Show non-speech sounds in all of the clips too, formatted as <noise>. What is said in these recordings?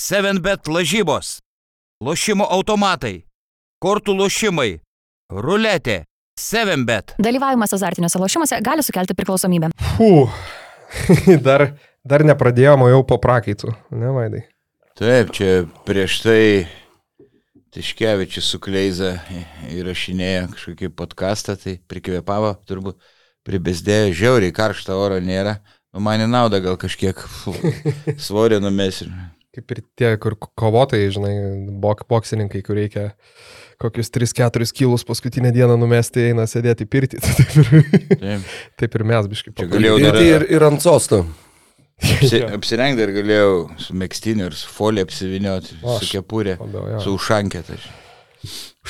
7bet lažybos, lošimo automatai, kortų lošimai, ruletė, 7bet. Dalyvavimas azartiniuose lošimuose gali sukelti priklausomybę. Fū, <laughs> dar, dar nepradėjom, o jau po prakaitų, ne vaidai? Taip, čia prieš tai Tiškevičius su Kleiza įrašinėjo kažkokį podcastą, tai prikvėpavo, turbūt pribesdėjo, žiauriai karštą oro nėra. Nu, man į naudą gal kažkiek fu, svorį numesi. Kaip ir tie, kur kovotojai, žinai, bok, boksininkai, kur reikia kokius 3-4 kilus paskutinę dieną numesti, eina sėdėti pirtį. <laughs> Taip ir, Taip. ir mes, biškai. Čia galėjau Ir, ir, ir ant sosto. apsi, apsirengti ir galėjau su mėgstiniu ir su folija apsivinioti, su kepurė, su ušankė. Tai.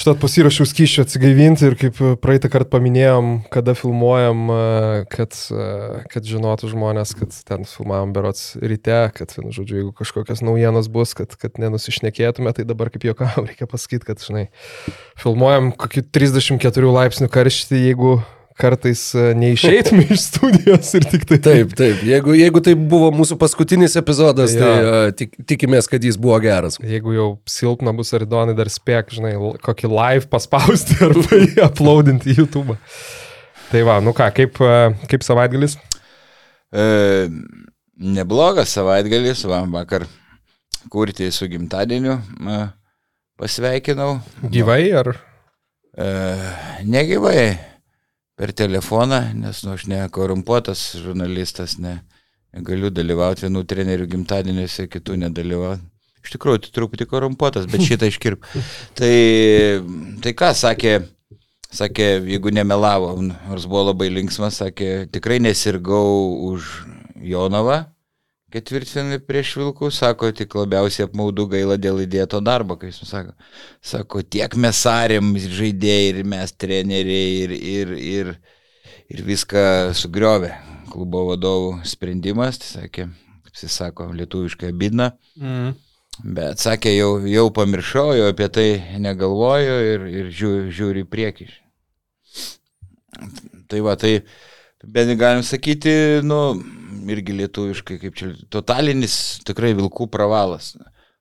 Štat pasirašiau skyščių atsigaivinti ir kaip praeitą kartą paminėjom, kada filmuojam, e, kad, e, kad žinotų žmonės, kad ten filmavom berots ryte, kad, žodžiu, jeigu kažkokios naujienos bus, kad, kad nenusišnekėtume, tai dabar kaip juokau, reikia pasakyti, kad, žinai, filmuojam kokį 34 laipsnių karštį, jeigu kartais e, neišeitume iš studijos ir tik tai Taip, taip. Jeigu, jeigu tai buvo mūsų paskutinis epizodas, tai Jo. uh, tik, tikimės, kad jis buvo geras. Jeigu jau silpna bus aridonai, dar spėk, žinai, kokį live paspausti jį <laughs> uploadinti į YouTube. Tai va, nu ką, kaip, e, kaip savaitgalis? E, neblogas savaitgalis, va, vakar kurti su gimtadieniu pasveikinau. Gyvai ar? E, negyvai per telefoną, nes nu, aš ne korumpuotas žurnalistas, ne, negaliu dalyvauti vienų trenerių gimtadieniuose, kitų nedalyvauti. Iš tikrųjų, tai truputį korumpuotas, bet šitą iškirp. <laughs> Tai, tai ką sakė, sakė, jeigu nemelavo, nors buvo labai linksmas, sakė, tikrai nesirgau už Jonavą, ketvirtfinalį prieš Vilkų, sako, tik labiausiai apmaudu gaila dėl įdėto darbo, kai jis sako. Sako, tiek mes arėm žaidėjai ir mes treneriai ir, ir, ir, ir viską sugriovė. Klubo vadovų sprendimas, tai sakė, kaip jis sako, lietuviškai bidna. Mm. Bet sakė, jau, jau pamiršau, jau apie tai negalvoju ir, ir žiūriu į priekį. Tai va, tai bent galim sakyti, nu, irgi lietuviškai, kaip čia, totalinis tikrai vilkų pravalas.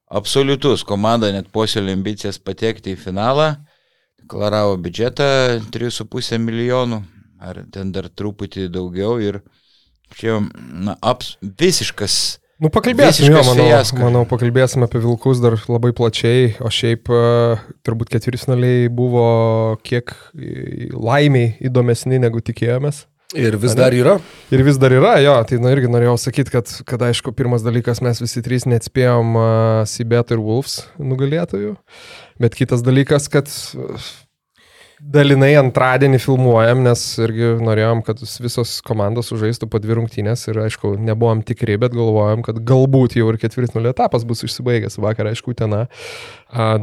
Absoliutus, komanda net posėlė ambicijas patekti į finalą, deklaravo biudžetą 3,5 milijonų, ar ten dar truputį daugiau ir čia, na, aps, visiškas Nu, pakalbėsim, jo, manau, fiasko. manau, pakalbėsim apie Vilkus dar labai plačiai, o šiaip e, turbūt ketvirtfinaliai buvo kiek e, laimiai įdomesni negu tikėjomės. Ir vis dar yra. Ir vis dar yra, jo, tai nu, irgi norėjau sakyti, kad, kad aišku, pirmas dalykas, mes visi trys neatspėjom uh, Sibet ir Wolves nugalėtojų, bet kitas dalykas, kad uh, dalinai antradienį filmuojam, nes irgi norėjom, kad visos komandos sužaistų po dvi rungtynės ir aišku, nebuvom tikri, bet galvojom, kad galbūt jau ir ketvirtfinalio etapas bus išsibaigęs. Vakar, aišku, ten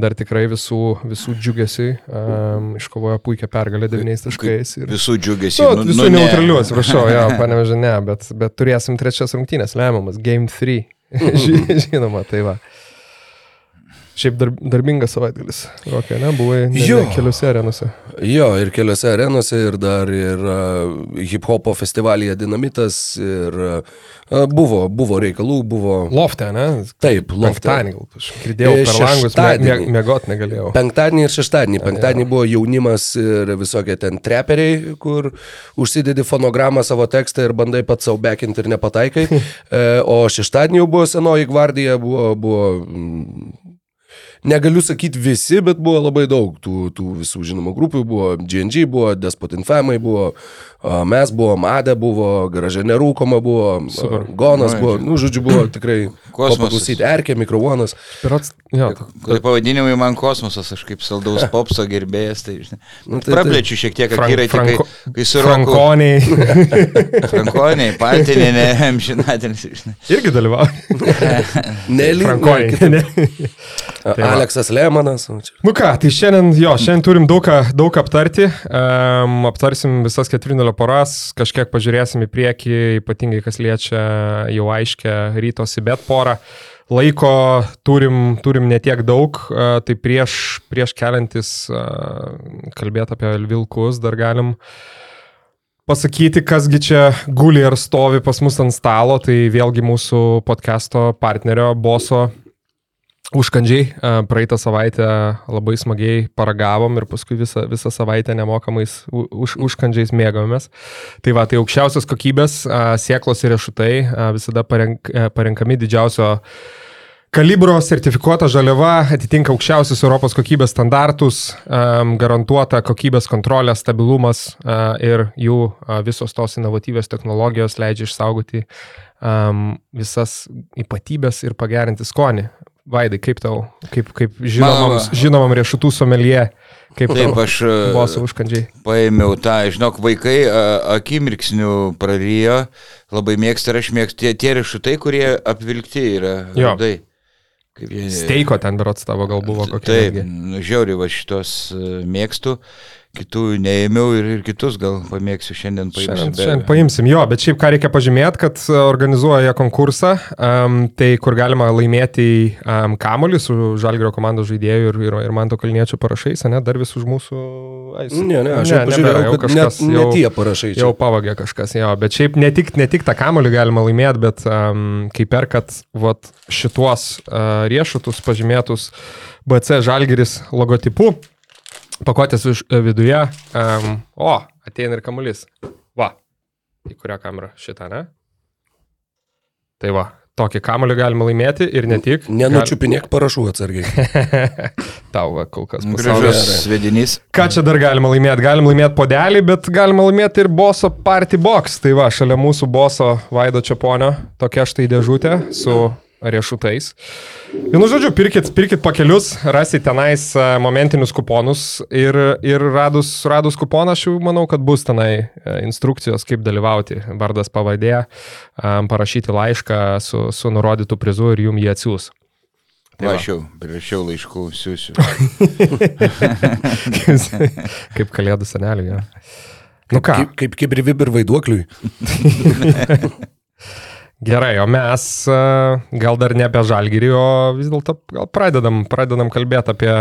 dar tikrai visų, visų džiugesiai um, iškovojo puikią pergalę devyniais taškais. Ir... visų džiugesių. Nu, visų nu, neutralių, atsiprašau, jo, <laughs> panevežė ne, bet, bet turėsim trečias rungtynės, lemiamas, Game 3. Ži- <laughs> Žinoma, tai va. Šiaip dar, darbingas savaitgalis. Rokai, ne, buvai ne, Jo. ne, keliose arenose. Jo, ir keliose arenose, ir dar ir uh, hip hopo festivalyje Dinamitas, ir uh, buvo, buvo reikalų, buvo... Lofte, ne? Taip, lofte. Penktadienį, gal aš girdėjau E, per langus, me, mėgot negalėjau. Penktadienį ir šeštadienį. Penktadienį buvo jaunimas ir visokie ten treperiai, kur užsidedi fonogramą savo tekstą ir bandai pats savo bekinti ir nepataikai. <laughs> E, o šeštadienį jau buvo senoji gvardija, buvo, buvo mm, negaliu sakyti visi, bet buvo labai daug tų, tų visų žinomų grupių. Buvo GNG, buvo Despot Infamai, buvo a, mes buvom, Ade buvo, Gražė Nerūkoma buvo, Super. Gonas Oi, buvo, nu, žodžiu, buvo <clears throat> tikrai Kosmosas. paklausyti, Erkė, Mikrovonas. Pirots, jo, Tai pavadinimai man kosmosas, aš kaip saldaus <laughs> popso gerbėjas, tai, žinai, Nu, tai- praplečiu šiek tiek Frank- akiratį, kai, Franko- kai su Frankoniai, Paltinė, ne, Amžinatinis, žinai. irgi dalyvauja. Nelį. Frankoniai. <laughs> Aleksas Lemanas. Nu ką, tai šiandien, jo, šiandien turim daug, daug aptarti. Um, aptarsim visas ketvirtinalio poras, kažkiek pažiūrėsim į priekį, ypatingai kas liečia jau aiškę rytos į bet porą. Laiko turim, turim netiek daug, uh, tai prieš, prieš keliantis uh, kalbėti apie Vilkus dar galim pasakyti, kasgi čia guli ir stovi pas mus ant stalo, tai vėlgi mūsų podcast'o partnerio, boso Užkandžiai a, praeitą savaitę labai smagiai paragavom ir paskui visą, visą savaitę nemokamais už, užkandžiais mėgavomės. Tai va, tai aukščiausios kokybės a, sieklos ir riešutai a, visada parenk, parenkami didžiausio kalibro sertifikuota žaliava, atitinka aukščiausius Europos kokybės standartus, am, garantuota kokybės kontrolė, stabilumas a, ir jų a, visos tos inovatyvios technologijos leidžia išsaugoti am, visas ypatybės ir pagerinti skonį. Vaidai, kaip tau, kaip, kaip žinomam, žinomam riešutų somelie, kaip Taip, tau aš e, buvo su užkandžiai. paėmiau tą, žinok, vaikai a, akimirksnių prarijo, labai mėgsta ir aš mėgstu tie, tie riešutai, kurie apvilkti yra. Jo. rudai. Kaip jie- Steiko ten berots tavo gal buvo kokia. Taip, nu, žiauriai va šitos e, mėgstu, kitų neėmiau ir, ir kitus gal pamėgsiu šiandien paimsiu. Šiandien, be- šiandien paimsim jo, bet šiaip ką reikia pažymėti, kad e, organizuoja konkursą, um, tai kur galima laimėti um, kamolį su Žalgrio komandos žaidėjų ir, ir, ir Manto Kalniečio parašais, ne, dar vis už mūsų... Ai, su- Ne, ne, aš nebėra, pažiūrėjau, jau kad net, jau- net tie parašai čia. Jau pavagė kažkas, jo, bet šiaip ne tik, ne tik tą kamolį galima laimėti, bet um, kai perkat vat, šituos uh, riešutus pažymėtus BC Žalgiris logotipu, pakuotės iš e, viduje, um, o, ateina ir kamuolys. Va, į kurią kamerą šitą, ne? Tai va, tokį kamuolį galima laimėti ir ne tik. Nenučiupinėk parašų atsargiai. Gal... <laughs> Tau va, kol kas. Gražus svedinys. Ką čia dar galima laimėti? Galim laimėti podelį, bet galima laimėti ir boso party box. Tai va, šalia mūsų boso Vaido Čiaponio tokia štai dėžutė su riešutais. Vienu žodžiu, pirkit, pirkit pakelius, rasit tenais e, momentinius kuponus ir, ir radus, radus kuponą, aš jau manau, kad bus tenai e, instrukcijos, kaip dalyvauti. Vardas pavadė, parašyti laišką su, su nurodytu prizu ir jum jį atsiūs. Tai va. Aš jau prirašiau laiškų, siūsiu. <laughs> kaip kalėdų senelį. Ja. Nu ką, Kaip, kaip kibrivib ir vaiduokliui. <laughs> Gerai, o mes a, gal dar ne apie žalgyrį, o vis dėlto gal pradedam, pradedam kalbėti apie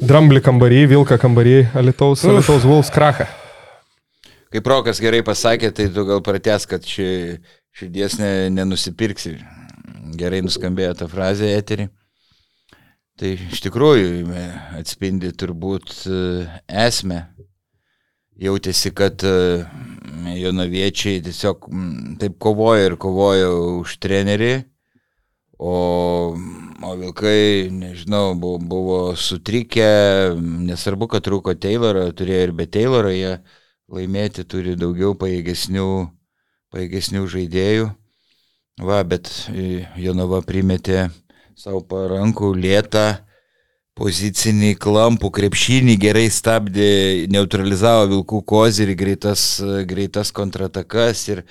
dramblį kambarį, vilką kambarį, Alitaus, Alitaus Vulfs krachą. Kaip Rokas gerai pasakė, tai tu gal pratęs, kad ši, širdies ne, nenusipirksi. Gerai nuskambėjo ta frazė eterį. Tai iš tikrųjų e, atspindi turbūt e, esmę. Jautėsi, kad e, jonaviečiai tiesiog taip kovoja ir kovoja už trenerį, o, o vilkai, nežinau, buvo, buvo sutrikę, nesvarbu, kad trūko Taylorą, turėjo ir be Taylorą, jie laimėti turi daugiau pajėgesnių, pajėgesnių žaidėjų. Va, bet e, Jonava primetė savo parankų lėtą pozicinį klampų krepšinį, gerai stabdė, neutralizavo vilkų kozirį, greitas, greitas kontratakas ir,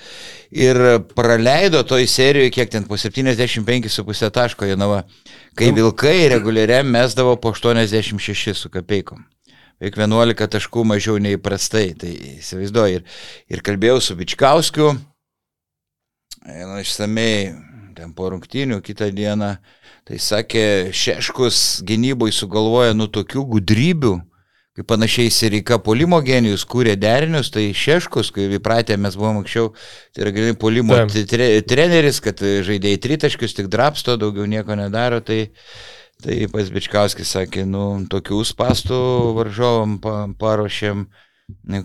ir praleido toj serijoje, kiek ten po 75,5 taško Jonava, kai vilkai reguliariam mesdavo po 86 su kapeikom. Beveik 11 taškų mažiau nei įprastai, tai įsivaizduoju. Ir, ir kalbėjau su Bičkauskiu, nu, išsamei, ten po rungtynių kitą dieną, tai sakė, Šeškus gynybai sugalvoja nu tokių gudrybių, kaip panašiai Sirika Polimo genijus kūrė derinius, tai Šeškus, kai įpratę mes buvom anksčiau, tai yra grinai Polimo tre, treneris, kad žaidėjai tritaškius tik drapsto, daugiau nieko nedaro, tai Tai pas Bičkauskis sakė, nu, tokių spastų varžovam pa, paruošėm, ne,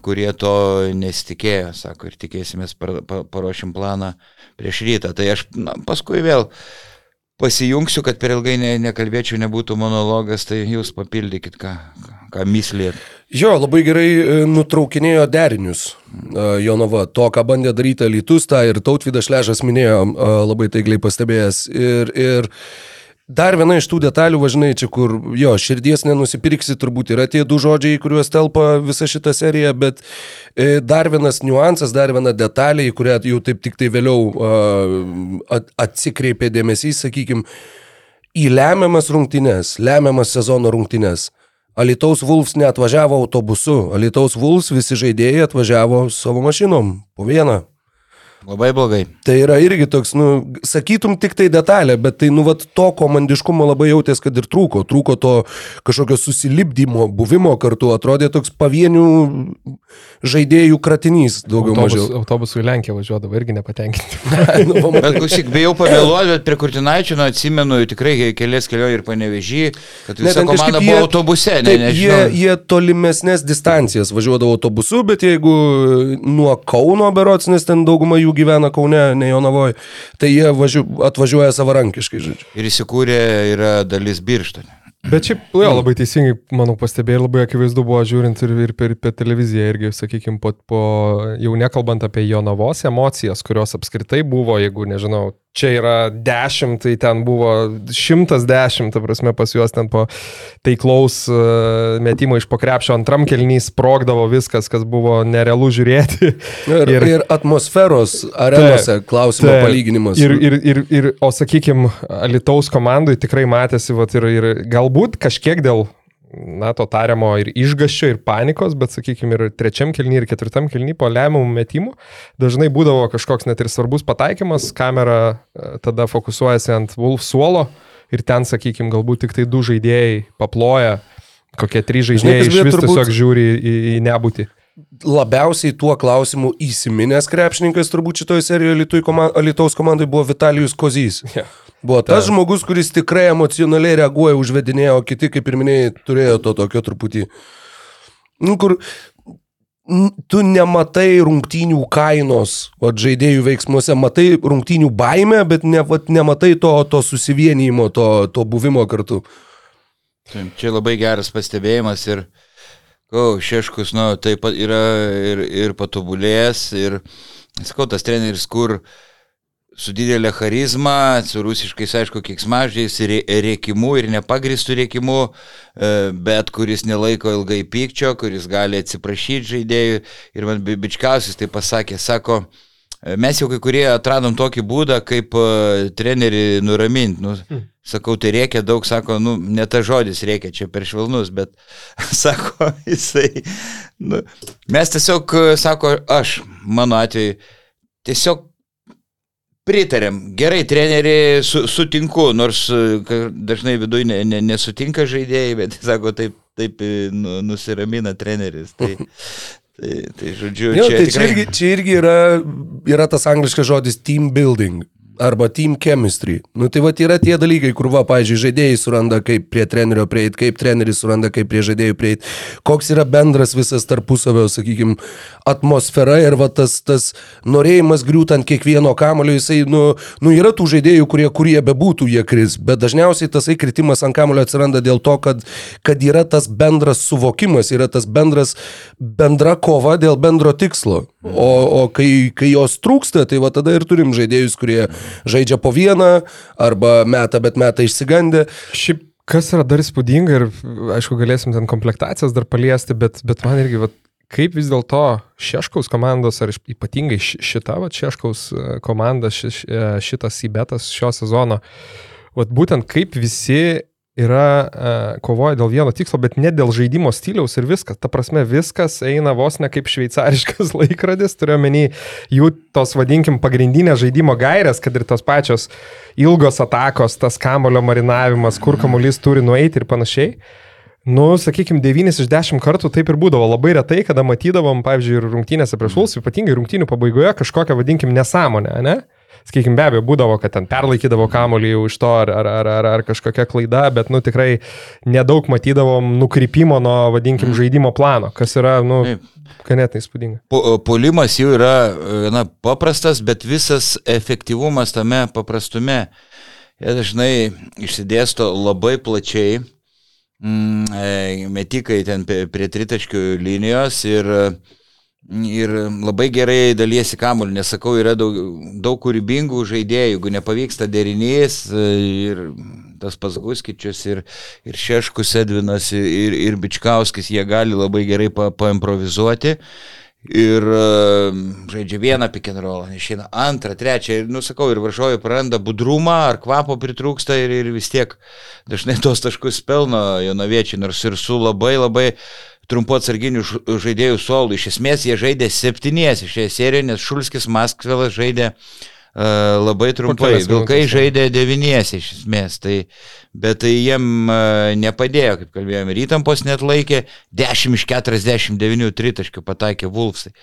kurie to nesitikėjo, sako, ir tikėsimės par, pa, paruošim planą prieš rytą. Tai aš na, paskui vėl pasijungsiu, kad per ilgai ne, nekalbėčiau, nebūtų monologas, tai jūs papildykit, ką, ką, myslėt. Jo, labai gerai e, nutraukinėjo derinius e, Jonava. To, ką bandė daryti Lytus, tą ir Tautvydas Šležas minėjo, e, labai taikliai pastebėjęs. Ir, ir dar viena iš tų detalių, važinai, čia kur jo, širdies nenusipirksi, turbūt yra tie du žodžiai, į kuriuos telpa visa šita serija, bet e, dar vienas niuansas, dar viena detalė, į kurią jau taip tik tai vėliau e, atsikreipė dėmesys, sakykime, į lemiamas rungtynes, lemiamas sezono rungtynes. Alitaus Vulfs neatvažiavo autobusu, Alitaus Vulfs visi žaidėjai atvažiavo savo mašinom, po vieną. Labai blogai. Tai yra irgi toks, nu, sakytum tik tai detalė, bet tai, nu, vat, to komandiškumo labai jautės, kad ir trūko. Trūko to kažkokio susilipdymo, buvimo kartu. Atrodė toks pavienių žaidėjų kratinys, daugiau Autobus, mažiau. autobusų į Lenkiją važiuodavo irgi nepatenkinti. <laughs> nu, Bet klausyk, bijau pavėluoti, bet prie Kurtinaičio, nu, atsimenu tikrai kelias kelio ir panevežį, kad Ne, visa kažkaip komanda jie- buvo autobuse, ne, Taip, jie, jie tolimesnės distancijas važiuodavo autobusu, bet jeigu nuo Kauno berots, nes ten dauguma jų gyvena Kaune, ne Jonavoje, tai jie važiu, atvažiuoja savarankiškai, žodžiu. Ir įsikūrė yra dalis birštone. Bet šiaip, jo, labai teisingai, manau, pastebėjai, labai akivaizdu buvo žiūrint ir, ir per, per televiziją irgi, sakykime, po, po, jau nekalbant apie Jonavos emocijas, kurios apskritai buvo, jeigu, nežinau, čia yra 10, tai ten buvo 110, ta prasme, pas juos ten po taiklaus uh, metimo iš pokrepšio antram kelnys sprogdavo viskas, kas buvo nerealu žiūrėti. Ir, ir, ir atmosferos arenose klausimo Taip. palyginimas. Ir, ir, ir, ir o sakykime, Alitaus komandai tikrai matėsi, vat, ir, ir galbūt kažkiek dėl, na, to tariamo ir išgaščio, ir panikos, bet, sakykime, ir trečiam kelny, ir ketvirtam kelny po lemiamų metimų dažnai būdavo kažkoks net ir svarbus pataikymas, kamera e, tada fokusuojasi ant Wolf suolo ir ten, sakykime, galbūt tik tai du žaidėjai paploja, kokie trys žaidėjai iš kas beje vis turbūt- tiesiog žiūri į, į nebūtį. labiausiai tuo klausimu įsiminęs krepšininkas turbūt šitoje serijoje Alitaus komandai buvo Vitalijus Kozys. Ja. Buvo tas žmogus, kuris tikrai emocionaliai reaguoja, užvedinėjo, o kiti, kaip ir minėjai, turėjo to tokio truputį. Nu, kur tu nematai rungtynių kainos, o žaidėjų veiksmuose matai rungtynių baimę, bet ne, vat, nematai to, to susivienijimo, to, to buvimo kartu. Čia labai geras pastebėjimas ir, o, Šeškus, nu, taip pat yra ir, ir patobulėjęs, ir, sakau, tas treneris, kur su didelė charizma, su rusiškais, aišku, kiksmažiais, rė- rėkimu ir nepagristų rėkimu, e, bet kuris nelaiko ilgai pykčio, kuris gali atsiprašyti žaidėjų. Ir man Bi- bičkiausias tai pasakė, sako, e, mes jau kai kurie atradom tokį būdą, kaip e, trenerį nuraminti. Nu, sakau, tai reikia daug, sako, nu, ne ta žodis reikia, čia per švelnus, bet <laughs> sako, jisai, nu, mes tiesiog, sako, aš, mano atveju, tiesiog pritarėm, gerai, treneri, su, sutinku, nors e, dažnai viduje ne, ne, nesutinka žaidėjai, bet <laughs> sako, taip, taip e, nu, nusiramina treneris. Tai, <laughs> tai, tai žodžiu, Jo, čia, tai čia tikrai, irgi, čia irgi yra, yra tas angliškas žodis team building arba team chemistry. Nu tai va yra tie dalykai, kur va, pažiūrėjau, žaidėjai suranda, kaip prie trenerio prieiti, kaip treneris suranda, kaip prie žaidėjų prieiti, koks yra bendras visas tarpusavio, sakykime, atmosfera ir va tas, tas norėjimas griūti ant kiekvieno kamulio, jisai, nu, nu yra tų žaidėjų, kurie, kurie bebūtų, jie kris, bet dažniausiai tasai kritimas ant kamulio atsiranda dėl to, kad, kad yra tas bendras suvokimas, yra tas bendras, bendra kova dėl bendro tikslo. O, o kai, kai jos trūksta, tai va tada ir turim žaidėjus, kurie žaidžia po vieną arba meta, bet meta išsigandę. Šiaip kas yra dar įspūdinga ir aišku galėsim ten komplektacijas dar paliesti, bet, bet man irgi, vat, kaip vis dėlto Šeškaus komandos, ar ypatingai ši- šita vat, Šeškaus e, komanda, ši, e, šitas įbetas šio sezono, vat, būtent kaip visi yra uh, kovoja dėl vieno tikslo, bet ne dėl žaidimo stiliaus ir viskas. Ta prasme, viskas eina vos ne kaip šveicariškas <laughs> laikrodis, turiu menį jų tos, vadinkim, pagrindinės žaidimo gairės, kad ir tos pačios ilgos atakos, tas kamulio marinavimas, kur kamuolys turi nueiti ir panašiai. Nu, sakykime, 9 iš 10 kartų taip ir būdavo. Labai retai, kada matydavom, pavyzdžiui, ir rungtynėse prieš Vulsų, ypatingai rungtynių pabaigoje, kažkokią, vadinkim, nesąmonę, ne? Sakykime, be abejo, būdavo, kad ten perlaikydavo kamuolį už to ar, ar, ar, ar, ar kažkokia klaida, bet, nu, tikrai nedaug matydavom nukrypimo nuo, vadinkim, žaidimo plano, kas yra, nu, ganėtinai įspūdinga. Po- Puolimas jau yra na, paprastas, bet visas efektyvumas tame paprastume jie dažnai išsidėsto labai plačiai. Mm, e, metikai ten prie tritaškių linijos ir, ir labai gerai dalysi kamuolį, nesakau, yra daug, daug kūrybingų žaidėjų, jeigu nepavyksta derinys e, ir tas pats Guskičius ir, ir Šeškus Edvinas ir, ir Bičkauskis, jie gali labai gerai pa, paimprovizuoti. Ir uh, žaidžia vieną pick and roll, išeina antrą, trečią ir, nusakau, ir varžovai praranda budrumą ar kvapo pritrūksta ir, ir vis tiek dažnai <laughs> tos taškus pelno jonaviečiai, nors ir su labai labai trumpu atsarginiu ž- žaidėjų suolų. Iš esmės jie žaidė septyniesi šioje serijoje, nes Šulskis Maskvelas žaidė uh, labai trumpai. Vilkai žaidė devyniesi iš esmės. Tai, bet tai jiem uh, nepadėjo, kaip kalbėjome, ir įtampos net laikė 10 iš 49 tritaškių pataikė Vulfsai.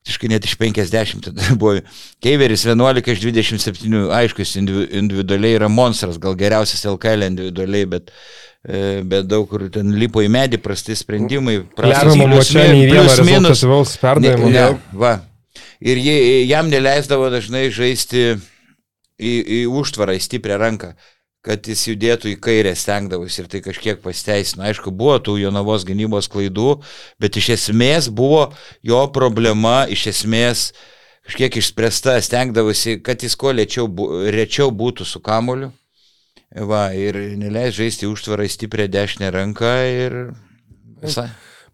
Faktiškai net iš 50 tada <laughs> buvo. Keiveris 11 iš 27, aišku, jis individu- individualiai yra monstras, gal geriausias LKL individualiai, bet, e, bet daug kur ten lipo į medį, prasti sprendimai, ne, va. Ir jie, jam neleisdavo dažnai žaisti į, į užtvarą, į stiprią ranką, kad jis judėtų į kairę stengdavosi ir tai kažkiek pasteisino. Aišku, buvo tų Jonavos gynybos klaidų, bet iš esmės buvo jo problema, iš esmės kažkiek išspręsta, stengdavosi, kad jis kuo lėčiau, rečiau būtų su kamoliu. Va, ir neleis žaisti užtvarą į stiprią dešinę ranką ir visai.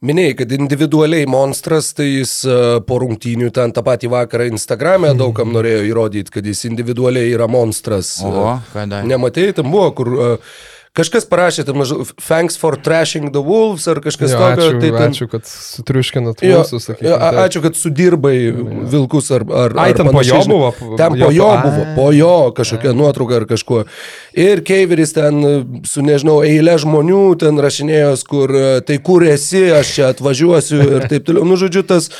Minėjai, kad individualiai monstras, tai jis e, po rungtynių ten tą patį vakarą Instagram'e daugam norėjo įrodyti, kad jis individualiai yra monstras. Oho, ką dar? Nematėjai, tam buvo, kur uh, kažkas parašė, tam thanks for trashing the wolves ar kažkas Jo, tokio. ačiū, tai ten, ačiū, kad sutriuškinat Jo, mūsų, jo, sakykime. a- ačiū, kad sudirbai vilkus ar... ar Ai, ar ten po jo panašiai, buvo? Ten po jo buvo, po jo kažkokia nuotrauka ar kažkuo. Ir Keiveris ten e, su, nežinau, eilė žmonių ten rašinėjos, kur e, tai kur esi, aš čia atvažiuosiu ir taip toliau. Nu, žodžiu, tas,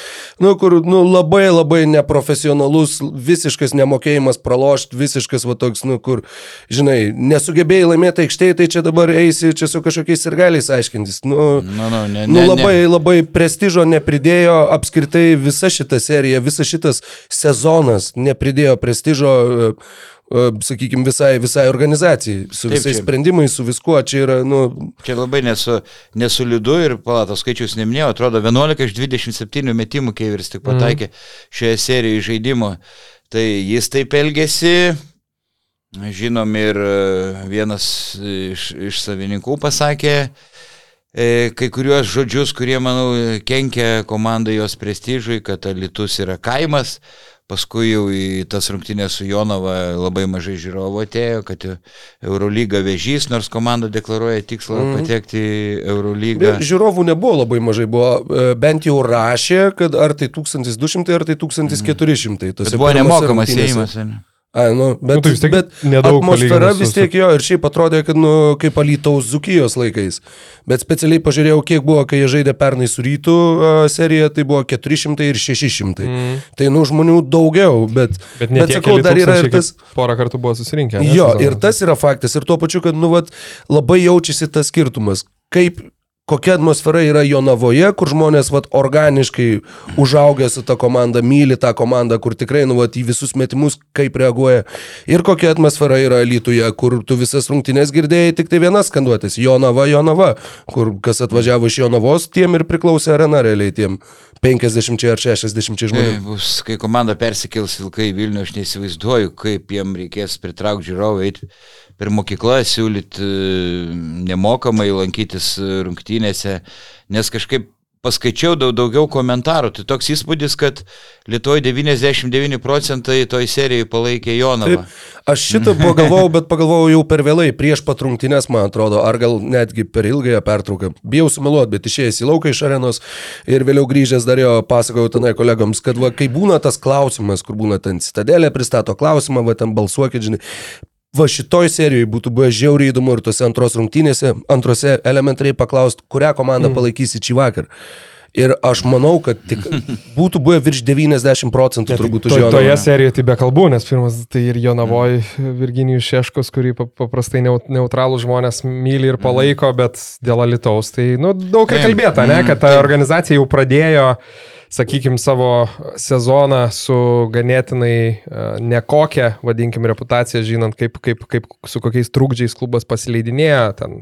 nu, kur, nu, labai labai neprofesionalus, visiškas nemokėjimas pralošti, visiškas, va toks, nu, kur, žinai, nesugebėjai laimėti aikštėje, tai čia dabar eisi čia su kažkokiais ir galiais aiškintis. Nu, Nu, nu, ne, Nu, labai, ne. labai prestižo nepridėjo apskritai visa šita serija, visas šitas sezonas nepridėjo prestižo, sakykime, visai, visai organizacijai, su Taip, visais čia- sprendimais, su viskuo, čia yra, nu, Čia labai nesu, nesulidu ir palatos skaičius neminėjau, atrodo 11 iš 27 metimų Keiveris tik pataikė šioje serijoje žaidimo. Tai jis taip elgesi, žinom ir e, vienas iš, iš savininkų pasakė e, kai kuriuos žodžius, kurie, manau, kenkia komandai jos prestižui, kad Alitus yra kaimas. Paskui jau į tas rungtynės su Jonava labai mažai žiūrovų atėjo, kad Eurolyga vežys, nors komanda deklaruoja tikslą mm. patekti į Eurolygą. žiūrovų nebuvo labai mažai, buvo e, bent jau rašė, kad ar tai 1200, ar tai 1400. Bet buvo nemokamas įėjimas. ne? A, nu, bet, Nu, tai vis tiek bet nedaug atmosfera vis tiek jo ir šiaip atrodė, kad nu, kaip Alytaus Zukijos laikais. Bet specialiai pažiūrėjau, kiek buvo, kai jie žaidė pernai su rytų serija, tai buvo 400 ir 600. Mm. Tai nu žmonių daugiau, bet, Bet, bet sakau, dar yra ir tas... Porą kartų buvo susirinkę. ne, Jo, sezoną? ir tas yra faktas. Ir tuo pačiu, kad nu, vat, labai jaučiasi tas skirtumas. Kaip kokia atmosfera yra Jonavoje, kur žmonės vat, organiškai užaugę su ta komanda, myli tą komandą, kur tikrai nu, vat, į visus metimus kaip reaguoja. Ir kokia atmosfera yra Lietuvoje, kur tu visas rungtynės girdėjai tik tai vienas skanduotis - Jonava, Jonava, kur kas atvažiavo iš Jonavos, tiem ir priklausė arena realiai tiem 50 ar 60 Tai žmonių. bus, kai komanda persikels Vilkai į Vilnių, aš neįsivaizduoju, kaip jiem reikės pritraukti žiūrovą, eiti per mokyklą, siūlyti e, nemokamai lankytis e, rungtynėse, nes kažkaip paskaičiau daug, daugiau komentarų. Tai toks įspūdis, kad Lietuvoje 99 procentai toj serijai palaikė Jonavą. Taip, aš šitą pagalvojau, bet pagalvojau jau per vėlai, prieš pat rungtynės, man atrodo, ar gal netgi per ilgąją pertrauką. Bijau sumeluoti, bet išėjęs į lauką iš arenos ir vėliau grįžęs dar jo pasakojau tenai kolegoms, kad va, kai būna tas klausimas, kur būna ten citadelė, pristato klausimą, va ten balsuokit, žinai. Va šitoj serijoje būtų buvę žiauriai įdomu ir tose antros rungtynėse, antrose elementariai paklausti, kurią komandą mm. palaikysi šį vakar. Ir aš manau, kad tik <laughs> būtų buvę virš 90 procentų turbūt už To, jo. toje serijoje tai be kalbų, nes pirmas tai ir Jonavoj Virginijus Šeškus, kurį pa- paprastai neut- neutralų žmonės myli ir palaiko, bet dėl Alitaus tai nu, daug ką kalbėta, ne, Mm, kad ta organizacija jau pradėjo, sakykime, savo sezoną su ganėtinai e, nekokia, vadinkim, reputacija, žinant, kaip, kaip, kaip su kokiais trukdžiais klubas pasileidinėja, ten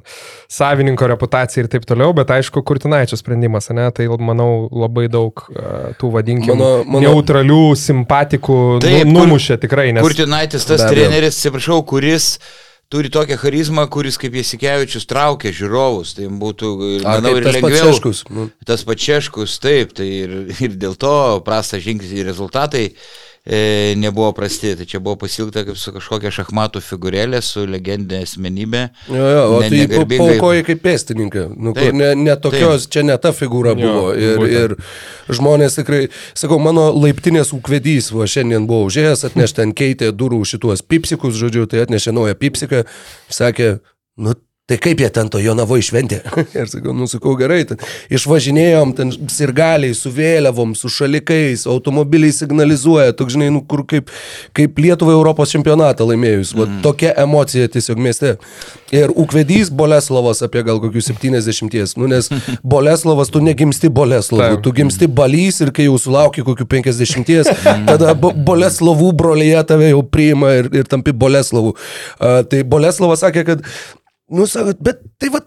savininko reputacija ir taip toliau, bet aišku, Kurtinaičio sprendimas, ne, tai manau labai daug e, tų, vadinkim, Mano- mano- neutralių simpatikų Taip, nu, kur- numušė tikrai, nes Kurtinaitis tas treneris, atsiprašau, kuris turi tokią charizmą, kuris kaip Jasikevičius traukia žiūrovus. Tai būtų, ir, Ar manau, ir tas lengviau. Pačeškus, nu. Tas pačieškus, taip, tai ir, ir dėl to prastas žingsnis ir rezultatai e, nebuvo prasti. Tai čia buvo pasilgta kaip su kažkokia šachmatų figūrėlė, su legendinė asmenybė. Jo, jo, o Ne- tai negarbingai- paukoji kaip pėstininkai. Nu, Taip, kur ne, ne tokios, čia ne ta figūra Jo, buvo. Ir, ir žmonės tikrai, sakau, mano laiptinės ūkvedys, va šiandien buvo užėjęs, atnešė ten keitė durų šituos pipsikus, žodžiu, tai atnešė naują pipsiką, sakė, nu Tai kaip jie ten to Jonavo išventė? <laughs> ir sakau, nu sakau, gerai, ten išvažinėjom, ten sirgaliai su vėliavom, su šalikais, automobiliai signalizuoja, toks žinai, nu kur kaip, kaip Lietuvai Europos čempionatą laimėjus. Mm. Va, tokia emocija tiesiog mieste. Ir Ukvedys Boleslovas apie gal kokius 70. Nu, nes <laughs> Boleslovas, tu negimsti Boleslovu, tu gimsti Balys ir kai jau sulauki kokių 50, <laughs> tada Bo- Boleslovų brolėje tave jau priima ir, ir tampi Boleslovu. Uh, tai Boleslovas sakė, kad Nu, sakot, bet tai va,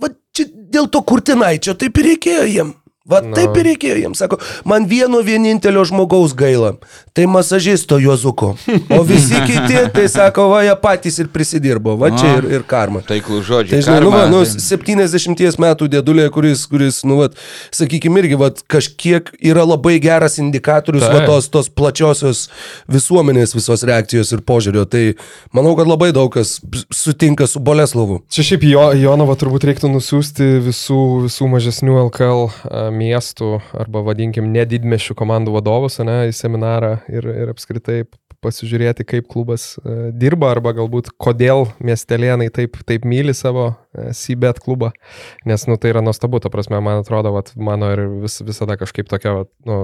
va čia dėl to kurtinaičio taip ir reikėjo jiem. Va Nu. taip ir reikėjo jiems. Sako, man vieno vienintelio žmogaus gaila. Tai masažisto Juozuko. O visi <laughs> kiti, tai sako, va, jie patys ir prisidirbo. Va čia ir, ir karma. Taiklų žodžių. Tai žinai, nu, va, nu, tai- 70 metų dėdulė, kuris, kuris nu, va, sakykime, irgi va, kažkiek yra labai geras indikatorius va, Taip. tos, tos plačiosios visuomenės visos reakcijos ir požiūrio. Tai manau, kad labai daug kas sutinka su Boleslovu. Čia šiaip jo, Jonovą turbūt reiktų nusiųsti visų, visų mažesnių LKL miestų arba vadinkim nedidmešių komandų vadovus ane, į seminarą ir, ir apskritai pasižiūrėti, kaip klubas a, dirba arba galbūt kodėl miestelėnai taip, taip myli savo a, Sibet klubą. Nes, nu, tai yra nuostabu, ta prasme, man atrodo, vat, mano ir vis, visada kažkaip tokia, vat, nu,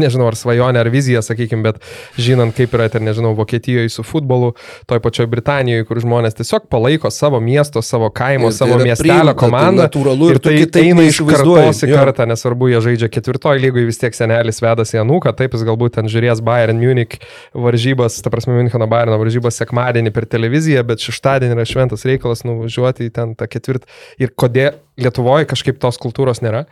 nežinau, ar svajonė, ar vizija, sakykime, bet žinant, kaip yra ten, nežinau, Vokietijoje su futbolu, toj pačioj Britanijoje, kur žmonės tiesiog palaiko savo miesto, savo kaimo, Ir tai savo miestelio priimta, tai komandą. natūralu ir ir tai eina iš kartos į kartą, nesvarbu, jie žaidžia ketvirtojo lygoje, vis tiek senelis vedasi Januką, taip jis galbūt ten žiūrės Bayern Munich varžybas, ta prasme, Müncheno Bayerno varžybas sekmadienį per televiziją, bet šeštadienį yra šventas reikalas nuvažiuoti į ten tą ketvirtą. Ir kodėl Lietuvoje kažkaip tos kultūros nėra.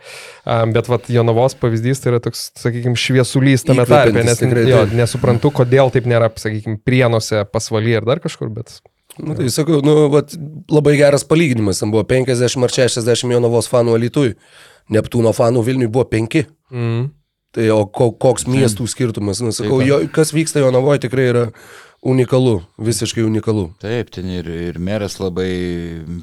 Um, bet vat Jonavos pavyzdys tai yra toks, sakykime, šviesulys tame tarpe, nes tikrai, jo, nesuprantu, kodėl taip nėra, sakykime, prienuose, pasvaly ar dar kažkur, bet... Nu, tai sakau, nu, vat, labai geras palyginimas. Ten buvo 50 ar 60 Jonavos fanų Alitui. Neptūno fanų Vilniui buvo 5. Mm. Tai o ko, koks miestų skirtumas? Nu, sakau, Taip. jo, kas vyksta Jonavoje tikrai yra unikalu, visiškai unikalu. Taip, ten ir, ir meras labai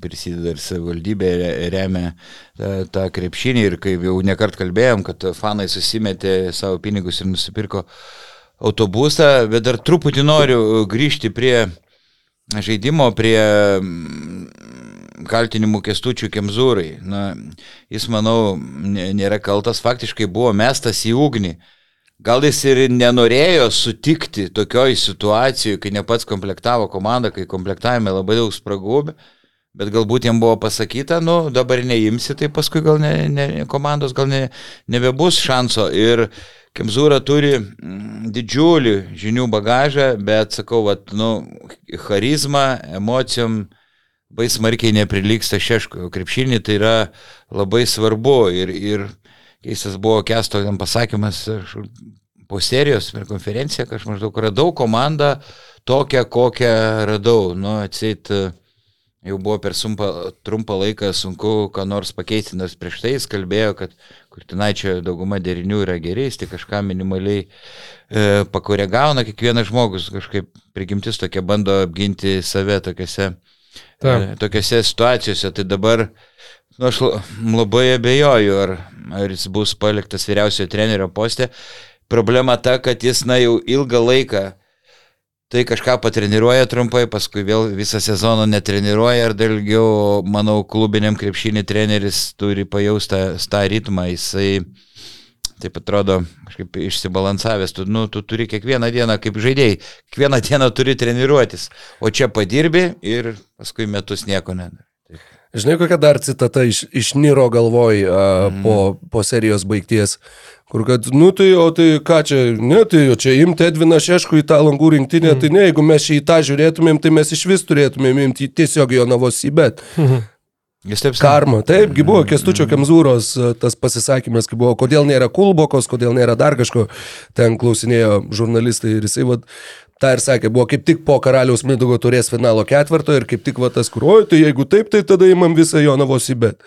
prisideda ir savivaldybė re- remia tą, tą krepšinį ir kaip jau nekart kalbėjom, kad fanai susimetė savo pinigus ir nusipirko autobusą, bet dar truputį noriu grįžti prie žaidimo, prie kaltinimų kestučių Kemzūrai. Na, jis, manau, nė- nėra kaltas, faktiškai buvo mestas į ugnį. Gal jis ir nenorėjo sutikti tokioj situacijoje, kai ne pats komplektavo komandą, kai komplektavime labai daug spragų, bet galbūt jam buvo pasakyta, nu dabar neimsi, tai paskui gal ne, ne, komandos gal ne, nebebus šanso. Ir Kemzūra turi mm, didžiulį žinių bagažą, bet sakau, vat, nu, charizma, emocijom labai smarkiai neprilyksta šeško. Krepšinį tai yra labai svarbu ir, ir keistas buvo kesto ten pasakymas po serijos per konferenciją, kad aš maždaug radau komandą tokią, kokią radau. Nu, atsit, jau buvo per sumpa, trumpą laiką sunku ką nors pakeisti, nors prieš tai jis kalbėjo, kad Kurtinaičio dauguma derinių yra geri, jis tik kažką minimaliai e, pakoregavo, na, kiekvienas žmogus kažkaip prigimtis tokia bando apginti save tokiuose, e, Taip. tokiuose situacijose. Tai dabar nu, aš la- labai abejoju, ar, ar jis bus paliktas vyriausiojo trenerio postė. Problema ta, kad jis, na, jau ilgą laiką tai kažką patreniruoja trumpai, paskui vėl visą sezoną netreniruoja ir dar ilgiau, manau, klubiniam krepšinį treneris turi pajaustą tą ritmą, jisai taip atrodo kažkaip išsibalansavęs, tu, nu, tu turi kiekvieną dieną kaip žaidėjai, kiekvieną dieną turi treniruotis, o čia padirbi ir paskui metus nieko nedari. Žinai, kokia dar citata iš, iš Niro galvoj a, mm. po, po serijos baigties, kur kad, nu tai, o tai ką čia, ne, tai o čia imti Edviną Šeškų į tą langų rinktinę, mm. tai ne, jeigu mes šį į tą žiūrėtumėm, tai mes iš vis turėtumėm imti tiesiog jo navos į bet. Taip Karma, taipgi buvo Kestučio Kemzūros a, tas pasisakymas, kai buvo, kodėl nėra kulbokos, kodėl nėra dar kažko, ten klausinėjo žurnalistai ir jisai, vad, tą ir sakė, buvo kaip tik po karaliaus Midugo turės finalo ketvirto ir kaip tik va tas, kur, oi, tai jeigu taip, tai tada įmam visą Jonavos įbet.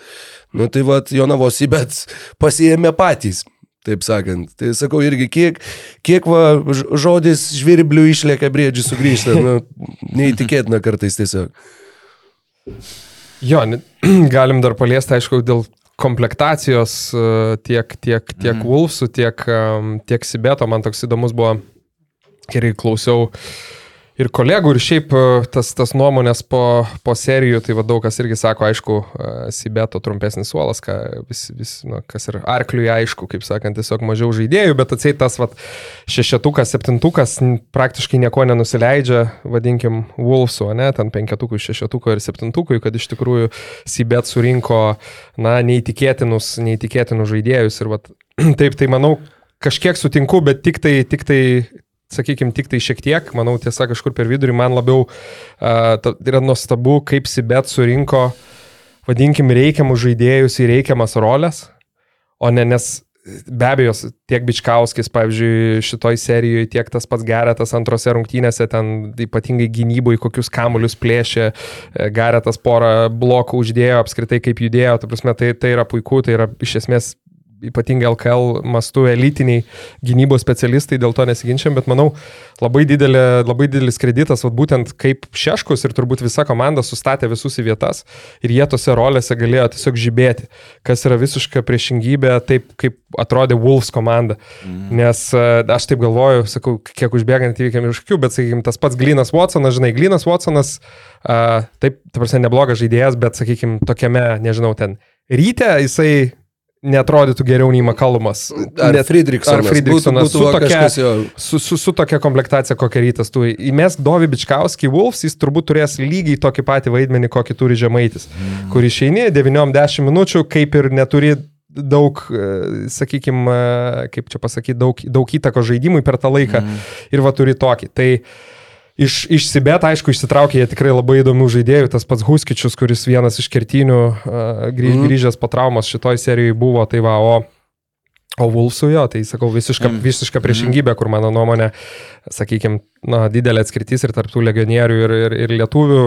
Nu tai va, Jonavos įbet <laughs> pasiėmė patys. Taip sakant. Tai sakau irgi, kiek, kiek va, žodis žvirblių išlėkia briedžių sugrįžta. Nu, neįtikėtina kartais tiesiog. Jo, <clears throat> galim dar paliesti, aišku, dėl komplektacijos e, tiek, tiek, tiek mm. Wolfsų, tiek, tiek Sibeto. Man toks įdomus buvo, kai klausiau ir kolegų, ir šiaip e, tas, tas nuomonės po, po serijų, tai va daug kas irgi sako, aišku, e, Sibeto trumpesnis suolas, ką vis, vis, nu, kas ir arkliui aišku, kaip sakant, tiesiog mažiau žaidėjų, bet atseit tas va šešetukas, septintukas praktiškai nieko nenusileidžia, vadinkim, Wolfsų, ne, ten penketukui, šešetukui ir septintukui, kad iš tikrųjų Sibet surinko, na, neįtikėtinus, neįtikėtinus žaidėjus ir va <clears throat> taip, tai manau, kažkiek sutinku, bet tik tai, tik tai sakykime, tik tai šiek tiek, manau, tiesa kažkur per vidurį, man labiau uh, yra nuostabu, kaip Sibet surinko, vadinkim, reikiamus žaidėjus į reikiamas rolės, o ne nes be abejo, tiek Bičkauskis, pavyzdžiui, šitoj serijoje, tiek tas pats Geretas antrose rungtynėse, ten ypatingai gynyboje, kokius kamuolius plėšė, e, Geretas porą blokų uždėjo, apskritai kaip judėjo, ta prasme, tai, tai yra puiku, tai yra iš esmės ypatingai LKL mastu elitiniai gynybos specialistai, dėl to nesiginčiam, bet manau, labai, didelė, labai didelis kreditas, vat, būtent kaip Šeškus ir turbūt visa komanda sustatė visus į vietas ir jie tose rolėse galėjo tiesiog žibėti, kas yra visiška priešingybė taip, kaip atrodė Wolves komanda. Mm. Nes e, aš taip galvoju, sakau, kiek užbėgant įvykiam iš akių, bet, sakykime, tas pats Glinas Watsonas, žinai, Glinas Watsonas, uh, taip, ta prasme, neblogas žaidėjas, bet, sakykime, tokiame, nežinau, ten ryte jisai netrodytų geriau nei Makalumas. Ar Net- Friedrichsonas. Ar Friedrichsonas Būtų, su, būtų va tokia, kažkas su, su, su tokia komplektacija, kokia rytas tu. Įmesk Dovi Bičkauskį Wolves, jis turbūt turės lygiai tokį patį vaidmenį, kokį turi Žemaitis, mm. kur išeini 9-10 minučių, kaip ir neturi daug, sakykime, kaip čia pasakyti, daug, daug įtako žaidimui per tą laiką mm. ir va turi tokį. Tai Iš, iš Sibet, aišku, išsitraukė jie tikrai labai įdomių žaidėjų. Tas pats Huskičius, kuris vienas iš kertinių uh, grįž, mm. grįžęs po traumos šitoj serijoje buvo, tai va, o, o Vulsų jo, tai sakau, visiška, Mm. visiška priešingybė, kur mano nuomonė, sakykime, na, didelė atskirtis ir tarptų legionierių ir, ir, ir lietuvių.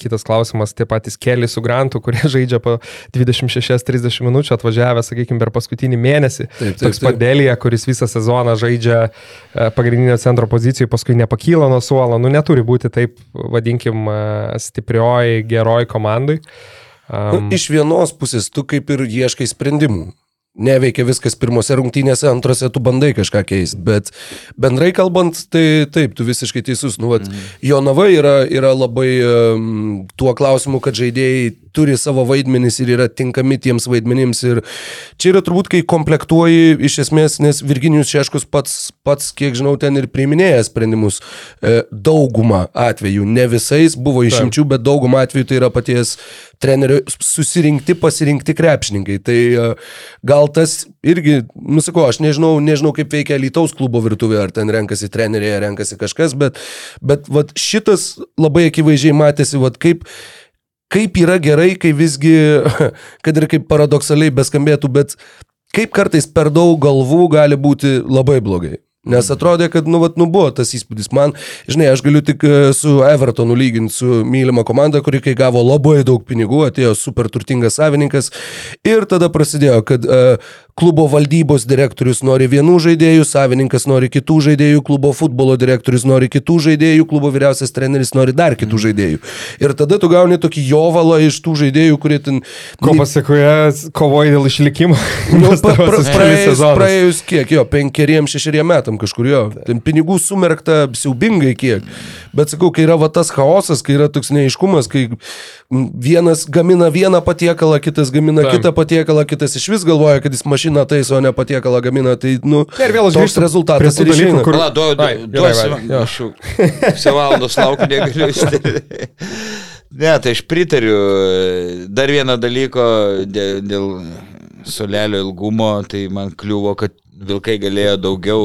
Kitas klausimas, tie patys keli su grantu, kurie <laughs> žaidžia po 26-30 minučių atvažiavę, sakykime, per paskutinį mėnesį. Taip, taip, Toks Delija, kuris visą sezoną žaidžia e, pagrindinio centro pozicijoje, paskui nepakyla nuo suolo. Nu, neturi būti taip, vadinkim, e, stiprioji, geroji komandai. Nu, Um, iš vienos pusės tu kaip ir ieškai sprendimų. Neveikia viskas pirmose rungtynėse, antrose tu bandai kažką keisti, bet bendrai kalbant, tai taip, tu visiškai teisus. Nu, vat, mm. Jonava yra, yra labai um, tuo klausimu, kad žaidėjai turi savo vaidmenis ir yra tinkami tiems vaidmenims. Ir čia yra turbūt, kai komplektuoji iš esmės, nes Virginijus Šeškus pats, pats kiek žinau, ten ir priiminėja sprendimus. E, daugumą atvejų, ne visais buvo išimčių, bet daugumą atvejų tai yra paties trenerio susirinkti, pasirinkti krepšininkai. Tai e, gal tas irgi, nusakau, aš nežinau, nežinau kaip veikia Lietuvos klubo virtuvė, ar ten renkasi treneriai, ar renkasi kažkas, bet, bet vat, šitas labai akivaizdžiai matėsi, vat, kaip kaip yra gerai, kai visgi, <laughs> kad ir kaip paradoksaliai beskambėtų, bet kaip kartais per daug galvų gali būti labai blogai. Nes atrodė, kad, nu, vat, nu, buvo tas įspūdis. Man, žinai, aš galiu tik e, su Evertonu lyginti su mylima komanda, kuri kai gavo labai daug pinigų, atėjo super turtingas savininkas. Ir tada prasidėjo, kad uh, klubo valdybos direktorius nori vienų žaidėjų, savininkas nori kitų žaidėjų, klubo futbolo direktorius nori kitų žaidėjų, klubo vyriausias treneris nori dar kitų žaidėjų. Ir tada tu gauni tokį jovalą iš tų žaidėjų, kurie ten... ko pasiekoje kovoja dėl išlikimo. Nu, pa, <laughs> pra, kelis praėjus, praėjus kiek, jo, penkeriem, šešeriem metam kažkur jo. Ten pinigų sumerkta siaubingai kiek. Bet sakau, kai yra va tas chaosas, kai yra toks neiškumas, kai vienas gamina vieną patiekalą, kitas gamina Taip. kitą patiekalą, kitas iš vis galvoja, kad jis mašiną taiso, o ne patiekalą gamina, tai, nu, Na ir vėl toks rezultatas ir išeina. kur- Pala, du, Ai, du, gerai. Vaidai, jo. Aš jau pusę valandos laukiu, negaliu ištarti. Ne, tai aš pritariu. Dar vieną dalyko dėl, dėl solelio ilgumo, tai man kliuvo, kad Vilkai galėjo daugiau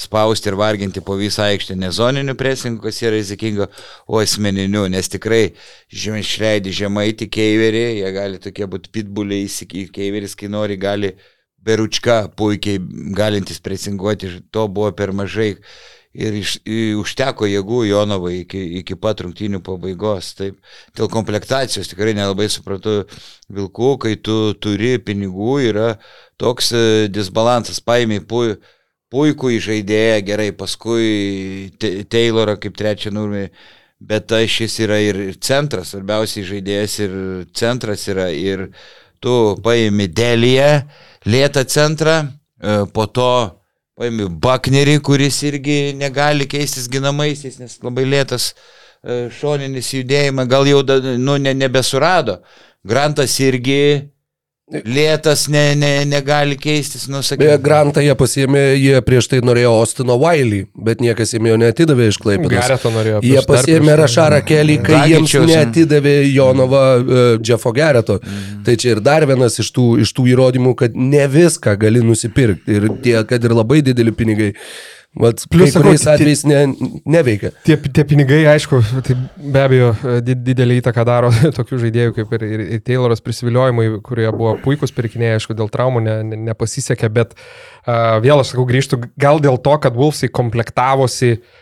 spausti ir varginti po visą aikštę, ne zoniniu presingu, kas yra rizikinga, o asmeniniu, nes tikrai žemai išleidži žemai tik keiverį, jie gali tokie būti pitbuliai, keiveris, kai nori, gali beručka puikiai galintis presinguoti, to buvo per mažai. Ir iš, i, užteko jėgų Jonovai iki, iki pat rungtynių pabaigos. Taip, dėl komplektacijos tikrai nelabai supratau Vilkų, kai tu turi pinigų, yra toks e, disbalansas, paėmė pu, puikų žaidėją, gerai, paskui Taylorą kaip trečią numerį. Bet šis yra ir centras, svarbiausiai žaidėjas ir centras yra ir tu paimi Deliją, lėtą centrą, e, po to paimi Baknerį, kuris irgi negali keistis ginamaisiais, nes labai lėtas e, šoninis judėjimas, gal jau nu, ne, nebesurado. Grantas irgi Lėtas ne, ne, negali keistis, nusakyti. Beje, Grantą jie pasiėmė, jie prieš tai norėjo Ostino Wiley, bet niekas jiem jo neatidavė iš Klaipėdos. Gareto norėjo. Jie pasiėmė Rašarą Kelį, kai jiems neatidavė Jonova uh, Jeffo Gareto. Mm. Tai čia ir dar vienas iš tų, iš tų įrodymų, kad ne viską gali nusipirkti ir tie, kad ir labai dideli pinigai. Vat, Plius, kuriais atvejais ne, neveikia. Tie, tie pinigai, aišku, tai be abejo didelį įtaką daro <laughs> tokių žaidėjų kaip ir, ir, ir Tayloras prisiviliojimai, kurie buvo puikūs pirkiniai, aišku, dėl traumų ne, ne, nepasisekė, bet uh, vėl aš sakau, grįžtų gal dėl to, kad Wolfsai komplektavosi uh,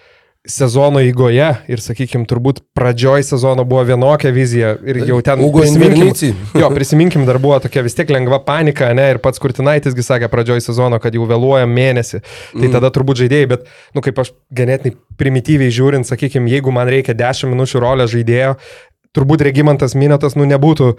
sezono įgoje ir, sakykime, turbūt pradžioj sezono buvo vienokia vizija ir jau ten... Ugo prisiminkim, jo, prisiminkim, dar buvo tokia vis tiek lengva panika, ne, ir pats Kurtinaitisgi sakė pradžioj sezono, kad jau vėluoja mėnesį. Tai mm. tada turbūt žaidėjai, bet, nu, kaip aš ganėtinai primityviai žiūrint, sakykime, jeigu man reikia 10 minučių rolę žaidėjo, turbūt regimantas Minotas, nu, nebūtų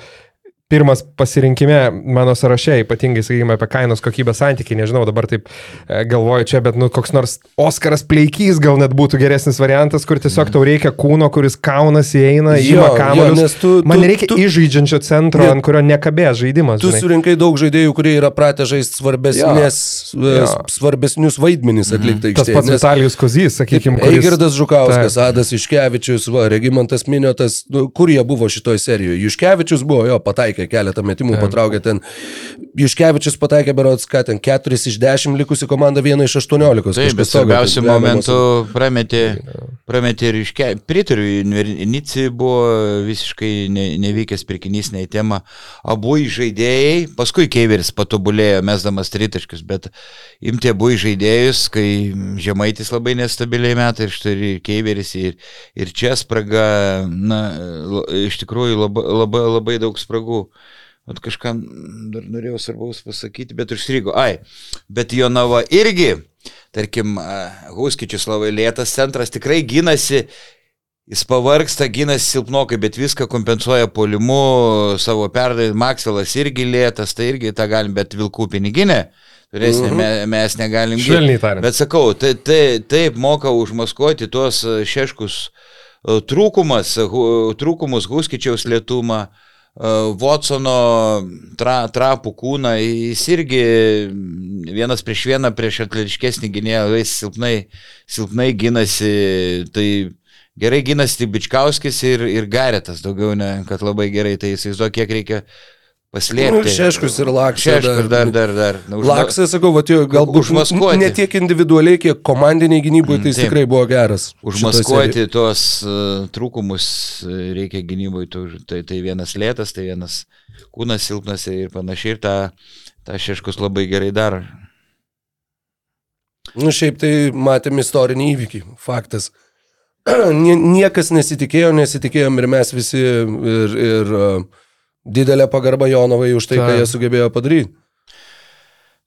pirmas pasirinkime mano sąraše, ypatingai, sakykime, apie kainos kokybės santykį, nežinau, dabar taip e, galvoju čia, bet, nu, koks nors Oskaras Pleikys gal net būtų geresnis variantas, kur tiesiog tau reikia kūno, kuris kaunasi, eina, įima kamuolius. Tu, Man tu, reikia tu, įžaidžiančio centro, ne, ant kurio nekabės žaidimas. Tu žinai. surinkai daug žaidėjų, kurie yra pratę žaisti svarbesnės, jo. Jo. svarbesnius vaidmenis mhm. atlikti. Tas pats Vitalijus Kozys, sakykime, kuris... Eigirdas Žukauskas, taip. Adas Iškevičius, va, Regimantas Miniotas, nu, kur jie buvo šitoje serijoje? Juškevičius buvo, jo, pataikė pataikė, keletą metimų patraukė ten. Juškevičius pataikė berots, ką ten 4 iš 10 likusi komanda 1 iš 18. Taip, bet svarbiausiu momentu prametė, prametė ir iške. Pritariu, Nici buvo visiškai ne, nevykęs pirkinys, nei tema. Abu žaidėjai, paskui Keiveris patobulėjo, mesdamas tritaškius, bet imti abu žaidėjus, kai Žemaitis labai nestabiliai metai ir štai ir Keiveris ir, ir čia spraga, na, iš tikrųjų labai, labai, labai daug spragų. Vat kažką dar norėjau svarbaus pasakyti, bet užstrigo. Ai, bet Jonava irgi, tarkim, Huskičius labai lėtas centras tikrai gynasi, jis pavargsta, gynasi silpnokai, bet viską kompensuoja polimu, savo perdavimą. Maxwellas irgi lėtas, tai irgi tą galim, bet Vilkų piniginė. Turėsime, uh -huh. mes negalim. Švelniai tariant. Bet sakau, tai, tai, taip moka užmaskuoti tuos šeškus trūkumas, trūkumus Huskičiaus lietumą. Uh, Watsono tra, trapų kūną, jis irgi vienas prieš vieną prieš atletiškesnį gynėją, jis silpnai, silpnai gynasi, tai gerai gynasi Bičkauskis ir, ir Garetas, daugiau ne, kad labai gerai, tai įsivaizduoju, kiek reikia paslėpti. Nu, šeškus ir laksas. Šeškus dar, dar, dar. dar. Už... Laksas, sakau, va, jo, galbūt užmaskuoti. Ne tiek individualiai, kiek komandiniai gynybai, tai jis mm, tikrai buvo geras. Užmaskuoti tuos uh, trūkumus reikia gynybai, tai, tai vienas lėtas, tai vienas kūnas silpnas ir panašiai, ir tą, tą šeškus labai gerai daro. Nu, šiaip tai matėm istorinį įvykį, faktas. <clears throat> Niekas nesitikėjo, nesitikėjom ir mes visi ir, ir uh, didelė pagarba Jonovai už tai, Ta. ką jie sugebėjo padaryti.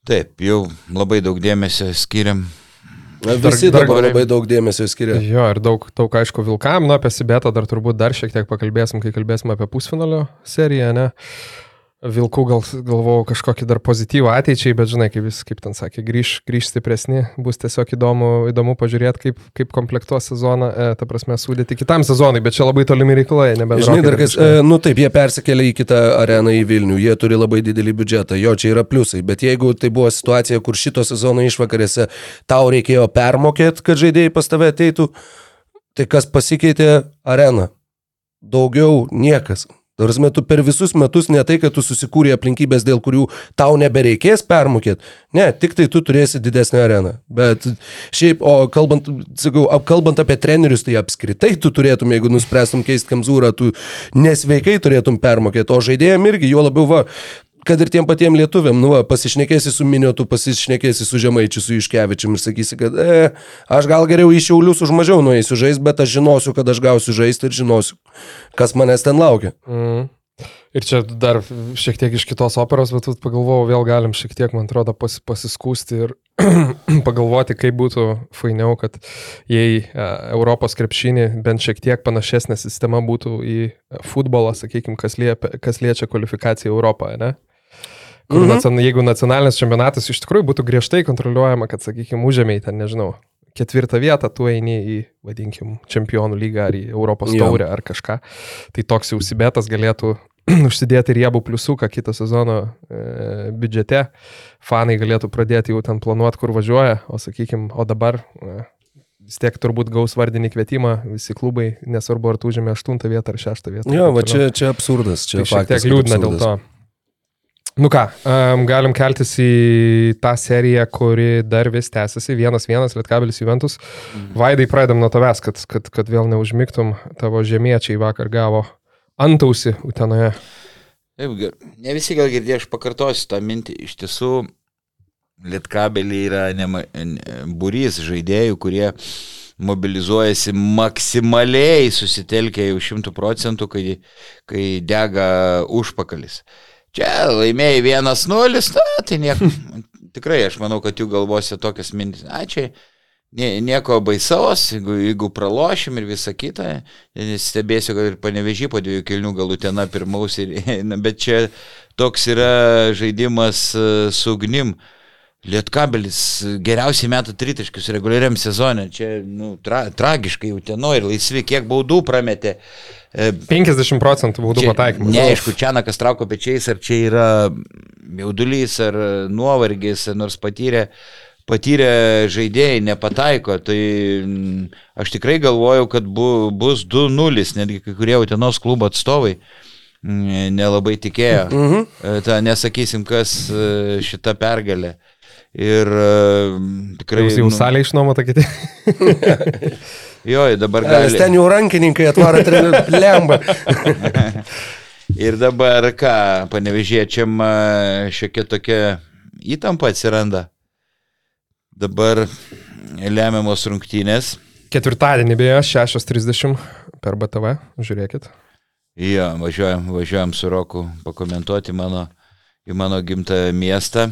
Taip, jau labai daug dėmesio skiriam. Visi dar, dabar dar, labai daug dėmesio skiria. Jo, ir daug, daug aišku, Vilkam, na, apie Sibetą dar turbūt dar šiek tiek pakalbėsim, kai kalbėsim apie pusfinalio seriją, ne? Uh, Vilkų gal galvojau kažkokį dar pozityvą ateičiai, bet žinai, kaip vis, kaip ten sakė, grįž, grįž stipresni, bus tiesiog įdomu, įdomu pažiūrėti, kaip, kaip komplektuos sezoną, e, ta prasme, sudėti kitam sezonui, bet čia labai tolimi reikalai, nebent. Žinai, dar kas, e, nu taip, jie persikėlė į kitą areną į Vilnių, jie turi labai didelį biudžetą, jo čia yra pliusai, bet jeigu tai buvo situacija, kur šito sezono išvakarėse tau reikėjo permokėti, kad žaidėjai pas tave ateitų, tai kas pasikeitė areną? Daugiau niekas. Nors metu per visus metus ne tai, kad tu susikūrė aplinkybės, dėl kurių tau nebereikės permokėti, ne, tik tai tu turėsi didesnę areną. Bet šiaip, o kalbant, sakau, kalbant apie trenerius, tai apskritai tu turėtum, jeigu nuspręstum keisti kamzūrą, tu nesveikai turėtum permokėti, o žaidėjim irgi, jo labiau va, kad ir tiem patiem lietuviam, nu, va, pasišnekėsi su Miniotu, pasišnekėsi su Žemaičiu, su Iškevičium ir sakysi, kad e, aš gal geriau į Šiaulius už mažiau nueisiu žaisti, bet aš žinosiu, kad aš gausiu žaisti ir žinosiu, kas manęs ten laukia. Mm. Ir čia dar šiek tiek iš kitos operos, bet pagalvojau, vėl galim šiek tiek, man atrodo, pas, pasiskūsti ir <clears throat> pagalvoti, kaip būtų fainiau, kad jei e, Europos krepšinį bent šiek tiek panašesnė sistema būtų į futbolą, sakykime, kas, liepia, kas liečia kvalifikaciją Europoje, ne? Kur mhm. nacion, jeigu nacionalinis čempionatas iš tikrųjų būtų griežtai kontroliuojama, kad, sakykime, užėmėjai ten, nežinau, ketvirtą vietą, tu eini į, vadinkim, čempionų lygą ar į Europos taurę ar kažką, tai toks jau sibetas galėtų <clears throat> užsidėti riebų pliusuką kitą sezono e, biudžete, fanai galėtų pradėti jau ten planuoti, kur važiuoja, o sakykime, o dabar e, vis tiek turbūt gaus vardinį kvietimą visi klubai, nesvarbu ar tu užėmė 8 vietą ar 6 vietą. Jo, va čia, čia absurdas, čia tai šiek tiek liūdna dėl to. Nu ką, um, galim keltis į tą seriją, kuri dar vis tęsiasi. Vienas vienas, Lietkabelis Juventus. Mhm. Vaidai, pradedam nuo tavęs, kad, kad, kad vėl neužmygtum. Tavo žemiečiai vakar gavo antausi Utenoje. Taip, ne visi gal girdėjo, aš pakartosiu tą mintį. Iš tiesų, Lietkabelį yra nema, būrys žaidėjų, kurie mobilizuojasi maksimaliai susitelkę jau šimtų procentų, kai, kai dega užpakalis. Čia laimėjai 1-0, na, tai nieko. <laughs> Tikrai aš manau, kad jų galvose tokias mintis. Ačiū nie, nieko baisaus, jeigu, jeigu pralošim ir visa kita, stebėsiu, kad ir panevežį po dviejų kilnių galų ten pirmaus, ir, <laughs> bet čia toks yra žaidimas e, su ugnim. Lietkabelis geriausiai metų tritaškius reguliariam sezonė, čia nu, tra, tragiškai jau teno ir laisvi, kiek baudų prametė. 50 e, procentų baudų pataikymų. Neaišku, čia nakas trauko pečiais, ar čia yra jaudulys, ar nuovargis, nors patyrė patyrę žaidėjai nepataiko, tai aš tikrai galvojau, kad bu, bus 2-0, netgi kai kurie Utenos klubo atstovai nelabai tikėjo. Mhm. E, ta, nesakysim, kas e, šita pergalė. Ir uh, tikrai... Jūs jau nu, salę išnuomota kiti. <laughs> jo, dabar gali. Nes ten jau rankininkai atvaro <laughs> lemba. ir dabar ką, panevežėčiam šiokia tokia įtampa atsiranda Dabar lemiamos rungtynės. Ketvirtadienį beje, 6.30 per BTV, žiūrėkit. Jo, važiuojam, važiuojam su Roku pakomentuoti mano, į mano gimtą miestą.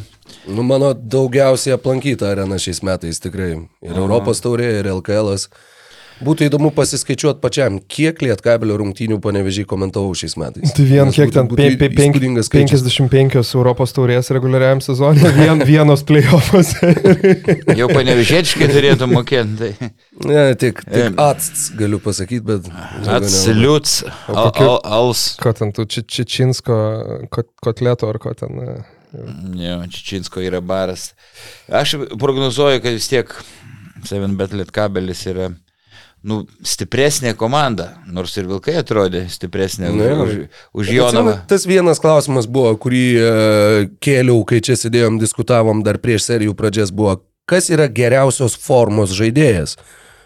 Nu, mano daugiausiai aplankyta arena šiais metais tikrai. Ir Aha. Europos taurė, ir LKL. -as. Būtų įdomu pasiskaičiuoti pačiam, kiek lietkabelio rungtynių panevežiai komentavau šiais metais. Tai vien Nes kiek ten, pe, pe, penk, 55 Europos taurės reguliariam sezonui, vien, <laughs> vienos playoffs. <laughs> Jau panevežėčiai turėtų mokėti. Tai. Ne, tik, tik ats galiu pasakyti, bet... Atsiliuts, al, al, als. Ko ten, tu Čičinsko kotleto ar ko ten... Ne, Čičinsko yra baras. Aš prognozuoju, kad vis tiek 7bet lietkabelis yra nu, stipresnė komanda, nors ir Vilkai atrodė stipresnė nu, už, už Jonavą. Tas vienas klausimas buvo, kurį uh, kėliau, kai čia sėdėjom, diskutavom dar prieš serijų pradžias, buvo, kas yra geriausios formos žaidėjas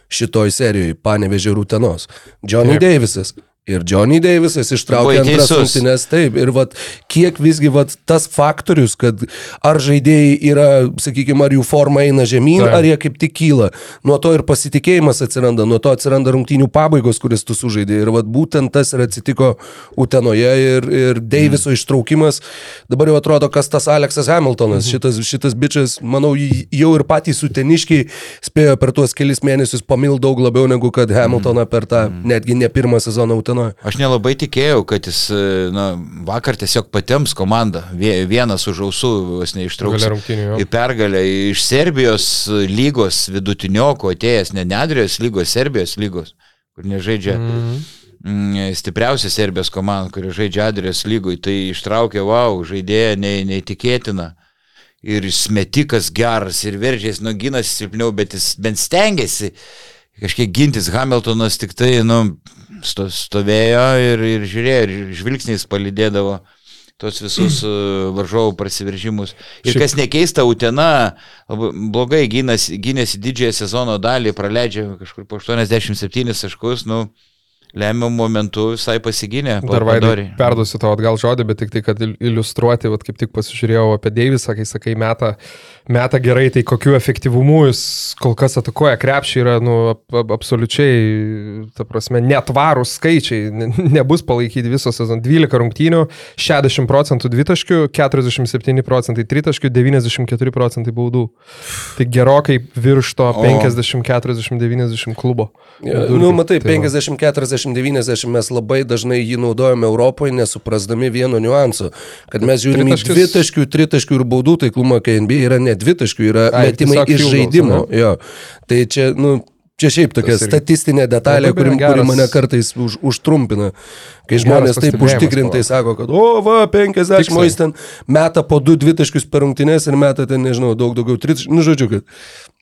šitoj serijoje, panevežė Rūtenos. Johnny Davisas. Ir Johnny Davisas ištraukė antras rungtynes, taip. Ir vat, kiek visgi vat, tas faktorius, kad ar žaidėjai yra, sakykime, ar jų forma eina žemyn, taip. ar jie kaip tik kyla. Nuo to ir pasitikėjimas atsiranda, nuo to atsiranda rungtynių pabaigos, kuris tu sužaidė. Ir vat, būtent tas ir atsitiko Utenoje ir, ir Daviso mm. ištraukimas. Dabar jau atrodo, kas tas Aleksas Hamiltonas. Mm. Šitas, šitas bičias, manau, jau ir patys uteniškiai spėjo per tuos kelius mėnesius pamil daug labiau negu kad Hamiltoną per tą mm. netgi ne pirmą sezoną Utenoje scenoje. Aš nelabai tikėjau, kad jis e, na, vakar tiesiog patiems komandą. Vienas už ausų vos neištrauks į pergalę iš Serbijos lygos vidutinioko atėjęs, ne Nedrijos lygos, Serbijos lygos, kur nežaidžia. Mhm. Mm, stipriausia Serbijos komanda, kuri žaidžia Adrijos lygui, tai ištraukė, wow, žaidėja ne, neįtikėtina. Ir jis metikas geras, ir veržės, nu, gynasi silpniau, bet jis bent stengiasi kažkiek gintis. Hamiltonas tik tai, nu, stovėjo ir, ir žiūrėjo, ir žvilgsniais palidėdavo tos visus uh, <clears throat> varžovų prasiveržimus. Ir Šiaip... kas nekeista, Utena blogai gynėsi, gynėsi didžiąją sezono dalį, praleidžia kažkur po 87 taškus, nu, lemiamų momentų visai pasigynė. Dar vaidai, perduosiu tau atgal žodį, bet tik tai, kad il- iliustruoti, vat, kaip tik pasižiūrėjau apie Deivisą, kai sakai, meta, meta gerai, tai kokiu efektyvumu jis kol kas atakuoja krepšį yra, nu, ap, ap, absoliučiai, ta prasme, netvarūs skaičiai, ne, nebus palaikyti visos sezono 12 rungtynių, 60 procentų dvitaškių, 47 procentai tritaškių, 94 procentai baudų. Tai gerokai virš to O. 50-40-90 klubo. Ja, nu, matai, Tai va. 50, 40, 90 mes labai dažnai jį naudojame Europoje, nesuprasdami vieno niuanso, kad mes žiūrime dvitaškių, tritaškių ir baudų taiklumą, kai NBA yra ne dvitaškių, yra Ai, metimai iš žaidimo. Jo. Tai čia, nu, Čia šiaip tokia irgi. statistinė detalė, kuri, kuri geras- mane kartais už, užtrumpina. Kai žmonės taip užtikrintai sako, kad, o, va, 50, Tiksliai. o jis ten meta po 2 dvitaškius per rungtynės ir meta ten, nežinau, daug daugiau 30. Nu, žodžiu, kad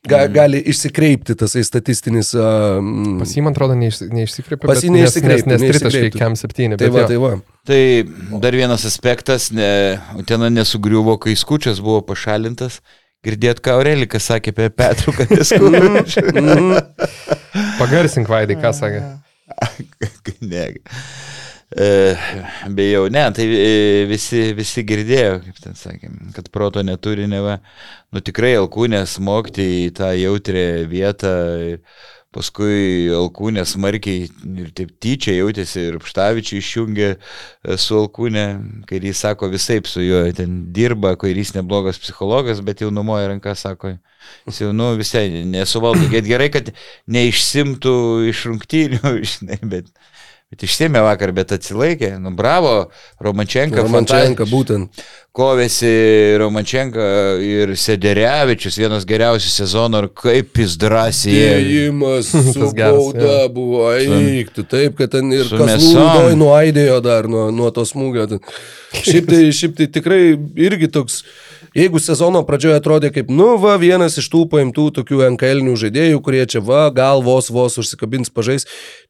ga, gali išsikreipti tasai statistinis. Uh, Pas jį, man atrodo, neiš, neišsikreipė. Pas jį bet- nes- neišsikreipė, Nes, nes tritaškai kem 7. tai va, tai va. Tai dar vienas aspektas, ne, ten nesugriuvo, kai skučias buvo pašalintas. Girdėt, ką Aurelikas sakė apie Petrų, kad jis skučias. Pagarsink vaidai, ką sakė. <laughs> ne. E, Bejau, ne, tai e, visi, visi girdėjo, kaip ten sakėm, kad proto neturi neva. Nu tikrai alkūnė smogti į tą jautrę vietą. ir Paskui alkūnė smarkiai ir taip tyčia jautėsi ir Pštavičiai išjungė e, su alkūnė, kai jis sako visai su juo ten dirba, kai jis neblogas psichologas, bet jau numoja ranką, sako, jis jau, nu, visai nesuvaldo. Get gerai, kad neišsimtų iš rungtynių, <laughs> žinai, bet, bet išsėmė vakar, bet atsilaikė. Nu, bravo, Romančenka. Romančenka būtent. Kovėsi Romančenka ir Sederevičius, vienas geriausių sezonų, ir kaip jis drąsiai. ėjo. Dėjimas <laughs> su bauda buvo eikti, taip, kad ten ir su kas mėsom. lūdoj nuaidėjo dar nuo, nuo to smūgio. Šiaip tai, šiaip tai tikrai irgi toks, jeigu sezono pradžioje atrodė kaip, nu va, vienas iš tų paimtų tokių NKL žaidėjų, kurie čia va, gal vos vos užsikabins pažais,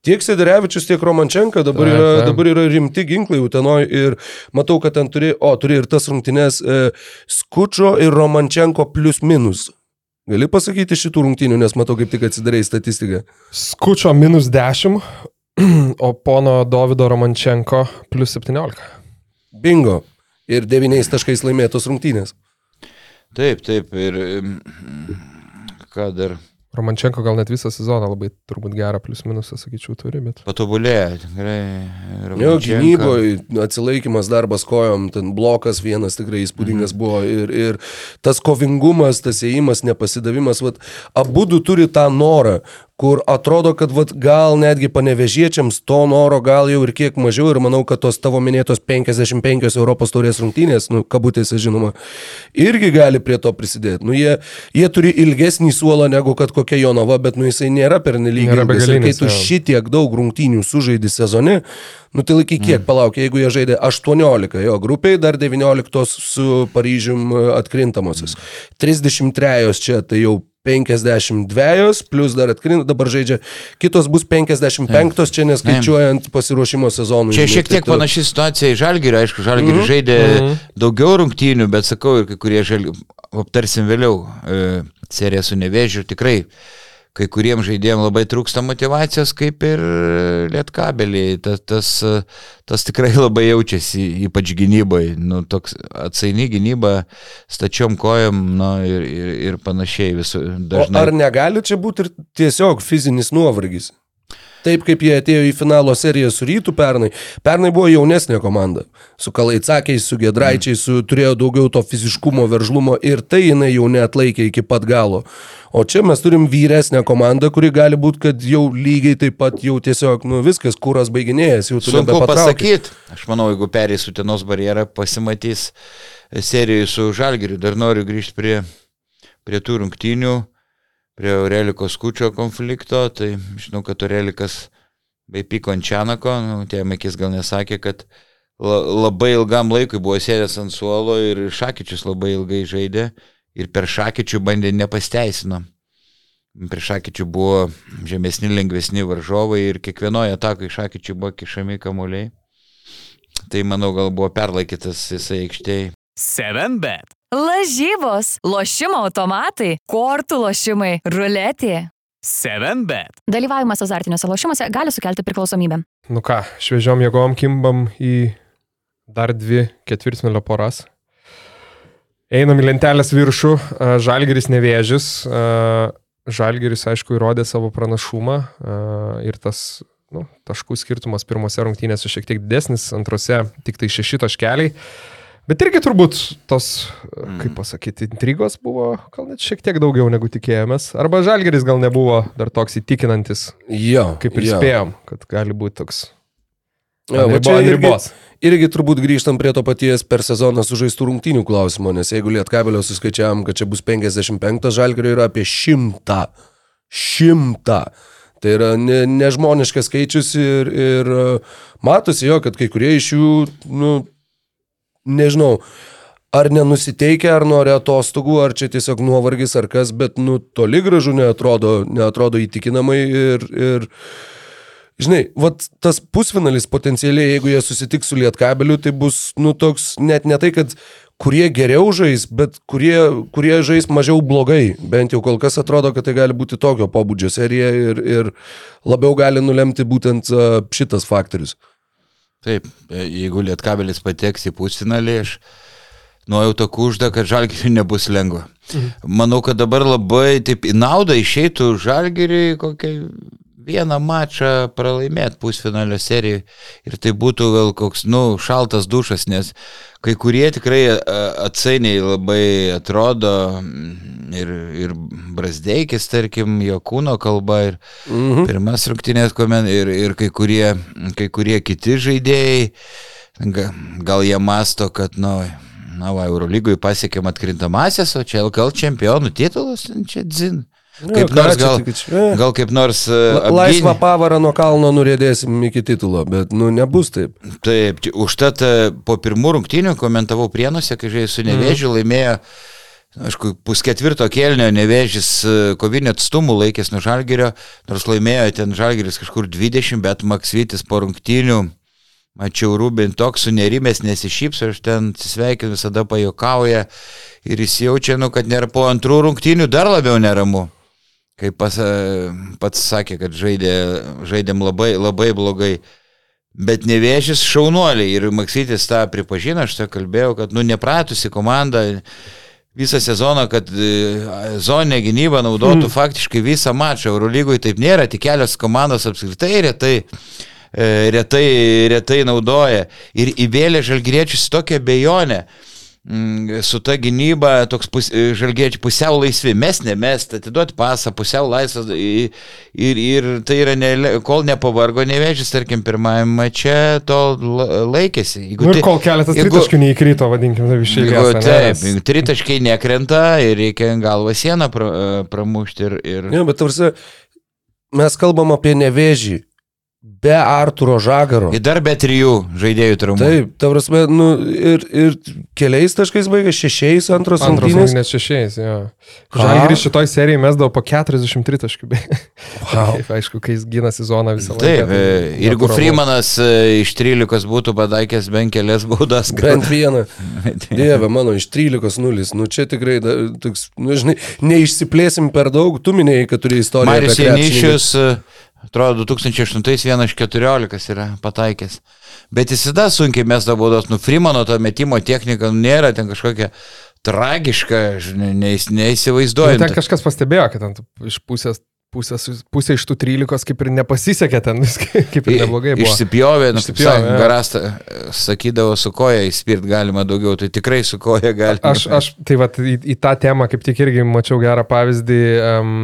tiek Sederevičius, tiek Romančenka dabar, yra, dabar yra rimti ginklai Utenoj ir matau, kad ten turi, o turi ir tas rungtynes e, Skučio ir Romančenko plus minus. Gali pasakyti šitų rungtynių, nes matau kaip tik atsidarai statistiką. Skučio minus 10, <clears throat> o pono Davido Romančenko plus 17. Bingo. Ir devyniais taškais laimėtos rungtynės. Taip, taip, ir ką dar Romančenko gal net visą sezoną labai turbūt gerą plus minusą, sakyčiau, turi, bet... patobulėjo, tikrai. Jo, Romančenka. gynyboje atsilaikimas, darbas kojom, ten blokas vienas tikrai įspūdingas Mhm. buvo. Ir, ir tas kovingumas, tas įėjimas, nepasidavimas, vat, abu du turi tą norą, kur atrodo, kad vat, gal netgi panevežiečiams to noro gal jau ir kiek mažiau. Ir manau, kad tos tavo minėtos 55 Europos taurės rungtynės, nu, kabutėse žinoma, irgi gali prie to prisidėti. Nu, jie, jie turi ilgesnį suolą negu kad kokia Jonava, bet nu, jisai nėra pernelyg ilgas. Kai tu šitiek daug rungtynių sužaidži sezone, nu tai laiky kiek, mm. palauk, jeigu jie žaidė 18, jo grupiai dar 19 su Paryžium e, atkrintamosios. 33 čia tai jau 52, plus dar atkrinta, dabar žaidžia, kitos bus 55, čia neskaičiuojant pasiruošimo sezonui. Čia šiek tiek panaši situacija į Žalgirį, aišku, Žalgirį Mhm. žaidė Mhm. daugiau rungtynių, bet sakau, ir kai kurie žalgi, aptarsim vėliau, e, serija su nevėžiu, tikrai kai kuriems žaidėjams labai trūksta motivacijos, kaip ir lietkabeliai. Tas, tas, tas tikrai labai jaučiasi, ypač gynyboje. Nu, toks atsaini gynyba, stačiom kojom nu, ir, ir, ir panašiai visų O dažnai. ar negali čia būti ir tiesiog fizinis nuovargis? Taip kaip jie atėjo į finalo seriją su rytų pernai. Pernai buvo jaunesnė komanda. Su Kalaicakiais, su Gedraičiais, su, turėjo daugiau to fiziškumo, veržlumo ir tai jinai jau neatlaikė iki pat galo. O čia mes turim vyresnę komandą, kuri gali būti, kad jau lygiai taip pat jau tiesiog, nu viskas, kuras baiginėjęs, jau tu Sunku nebepatrauki. pasakyti. Aš manau, jeigu perės Utenos barjerą, pasimatys serijai su Žalgiriu. Dar noriu grįžti prie, prie tų rungtynių, prie Aureliko skučio konflikto. Tai žinau, kad Aurelikas bei pyko ant Čianako, nu, tie Mekis gal nesakė, kad la, labai ilgam laikui buvo sėdęs ant suolo ir Šakyčius labai ilgai žaidė ir per Šakyčių bandė nepasteisino. Prieš Šakyčių buvo žemesni, lengvesni varžovai ir kiekvienoje atakoje Šakyčių buvo kišami kamuoliai. Tai manau, gal buvo perlaikytas jisai aikštėje. 7bet. Lažybos, lošimo automatai, kortų lošimai, ruletė. 7bet. Dalyvavimas azartiniuose lošimuose gali sukelti priklausomybę. Nu ką, šviežiom jėgom kimbam į dar dvi ketvirtfinalio poras. Einam į lentelės viršų, a, Žalgiris nevėžis. a, Žalgiris, aišku, įrodė savo pranašumą a, ir tas nu, taškų skirtumas pirmose rungtynėse šiek tiek didesnis, antrose tik tai šeši taškeliai. Bet irgi turbūt tos, kaip pasakyti, intrigos buvo gal net šiek tiek daugiau negu tikėjomės. Arba Žalgeris gal nebuvo dar toks įtikinantis, Jo. kaip ir jo. spėjom, kad gali būti toks Jo, va čia irgi-. Irgi turbūt grįžtam prie to paties per sezoną sužaistų rungtynių klausimo, nes jeigu Lietkabelio suskaičiavam, kad čia bus 55, Žalgirio yra apie 100. 100. Tai yra ne, nežmoniškas skaičius ir, ir e, matosi jo, kad kai kurie iš jų, nu, nežinau, ar nenusiteikia, ar nori atostogų, ar čia tiesiog nuovargis, ar kas, bet, nu, toli gražu neatrodo, neatrodo įtikinamai ir, ir Žinai, vat tas pusfinalis potencialiai, jeigu jie susitiks su Lietkabeliu, tai bus, nu, toks net ne tai, kad kurie geriau žais, bet kurie, kurie žais mažiau blogai. Bent jau kol kas atrodo, kad tai gali būti tokio pobūdžio serija ir, ir labiau gali nulemti būtent šitas faktorius. Taip, e, jeigu Lietkabelis pateks į pusfinalį, aš nuojauto kužda, kad žalgiriui nebus lengva. Manau, kad dabar labai taip į naudą išeitų žalgiriui kokią vieną mačą pralaimėti pusfinalio serijai ir tai būtų gal koks, nu, šaltas dušas, nes kai kurie tikrai a, atsainiai labai atrodo mm, ir, ir Brasdeikis, tarkim, jo kūno kalba ir Mhm. pirmas rungtynės, kuomet ir, ir kai, kurie, kai kurie kiti žaidėjai, ga- gal jie masto, kad, nu, na, va, Eurolygui pasiekėm atkrintamasias, o čia LKL čempionų titulas, čia dzin. Kaip ką nors gal, tik čia, e. gal kaip nors e, La- Laisvą pavarą nuo kalno nurėdėsim iki titulo, bet, nu, nebus taip. Taip, užtat e, po pirmų rungtynių komentavau Prienuose, kai žaidžiu su Nevėžiu, laimėjo, aišku, pusketvirto kelnio Nevėžis e, kovinio atstumų laikės nuo Žalgirio, nors laimėjo ten Žalgiris kažkur 20, bet Maksvitis po rungtynių, mačiau Rubin toks sunerimęs, nesišypso, aš ten atsisveikinu, visada pajokauja ir jis jaučia, nu, kad nėra po antrų rungtynių dar labiau neramu. Kaip pas, pats sakė, kad žaidė, žaidėm labai, labai blogai. Bet nevėžys šaunuoliai ir Maksytis tą pripažino, aš tą kalbėjau, kad nu nepratusi komanda visą sezoną, kad e, zoninė gynyba naudotų mm. faktiškai visą mačą. Eurolygoje taip nėra, tik kelios komandos apskritai retai, e, retai, retai naudoja. Ir įvėlė žalgyriečius tokią bejonę. Su ta gynyba toks pus, žalgiečiai pusiau laisvi, mes nemest, atiduoti pasą, pusiau laisvas ir, ir, ir tai yra, ne, kol nepavargo nevėžys, tarkim, pirmajame mače, tol la- laikėsi. Jeigu Nu, ir tai- kol keletas jeigu- tritaškių neįkrito, vadinkim, Jeigu, eilės. ane, taip, nes- jeigu tritaškai nekrenta ir reikia galvą sieną pra, pramušti ir... ir... Ne, bet tarsi mes kalbam apie nevėžį. Be Arturo Žagaro. Ir dar be trijų žaidėjų traumų. Taip, ta prasme, nu, ir, ir keliais taškais baigė šešiais antros Antras rungtynės. rungtynės šešiais, jo. Ką? Žalgiris šitoj serijai mesdavo po 43 taškų. Wow. <laughs> Taip, aišku, kai jis gina sezoną visą laiką. Taip, tai e, ir jeigu. Freemanas e, iš 13 būtų padaikęs bent kelias baudas, Bent vieną. <laughs> Dieve, mano, iš 13-0. Nu, čia tikrai, da, toks, nu, žinai, neišsiplėsim per daug. Tu minėjai, kad turi istoriją. Marius. Janišius, e, atrodo, 2008 vienas iš 14 yra pataikęs. Bet jis visada sunkiai mes baudos, nu, Freemano to metimo technika nu, nėra ten kažkokia tragiška, žinai, neįs, Nu, neįsivaizduojant. ten kažkas pastebėjo, kad ten iš pusės, pusės, pusė iš tų 13 kaip ir nepasisekė ten, <laughs> kaip ir neblogai buvo. Išsipjovė, nu, jo. Garasta sakydavo, su koja įspirt galima daugiau, tai tikrai su koja galima. Aš, aš tai va, į, į tą temą kaip tik irgi mačiau gerą pavyzdį, um,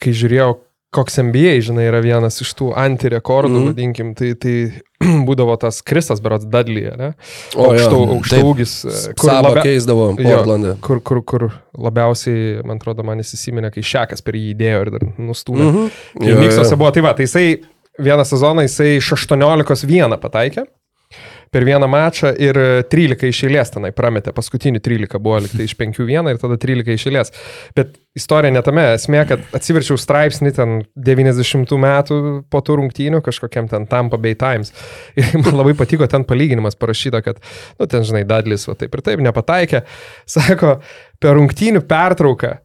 kai žiūrėjau, koks NBA, žinai, yra vienas iš tų antirekordų, mm. Mhm. vadinkim, tai, tai <clears throat> būdavo tas Kristas Berots Dudley, ne? O, jo. Aukštų, Taip. ūgis, e, kur, labia, keisdavo Portlande. kur, kur, kur labiausiai, man atrodo, man įsiminė, kai Šekas per jį įdėjo ir dar nustūmė. Mm. -hmm. Jo, Miksuose buvo, tai va, tai jisai vieną sezoną jisai iš 18 vieną pataikė per vieną mačą ir 13 iš eilės tenai prametė, paskutinį 13 buvo liktai iš 5-1 ir tada 13 iš eilės. Bet istorija netame, esmė, kad atsiverčiau straipsnį ten 90 metų po tų rungtynių kažkokiam ten Tampa Bay Times. <laughs> Ir man labai patiko ten palyginimas parašyta, kad, nu ten žinai, Dadlis va taip ir taip nepataikė. <laughs> Sako, per rungtynių pertrauką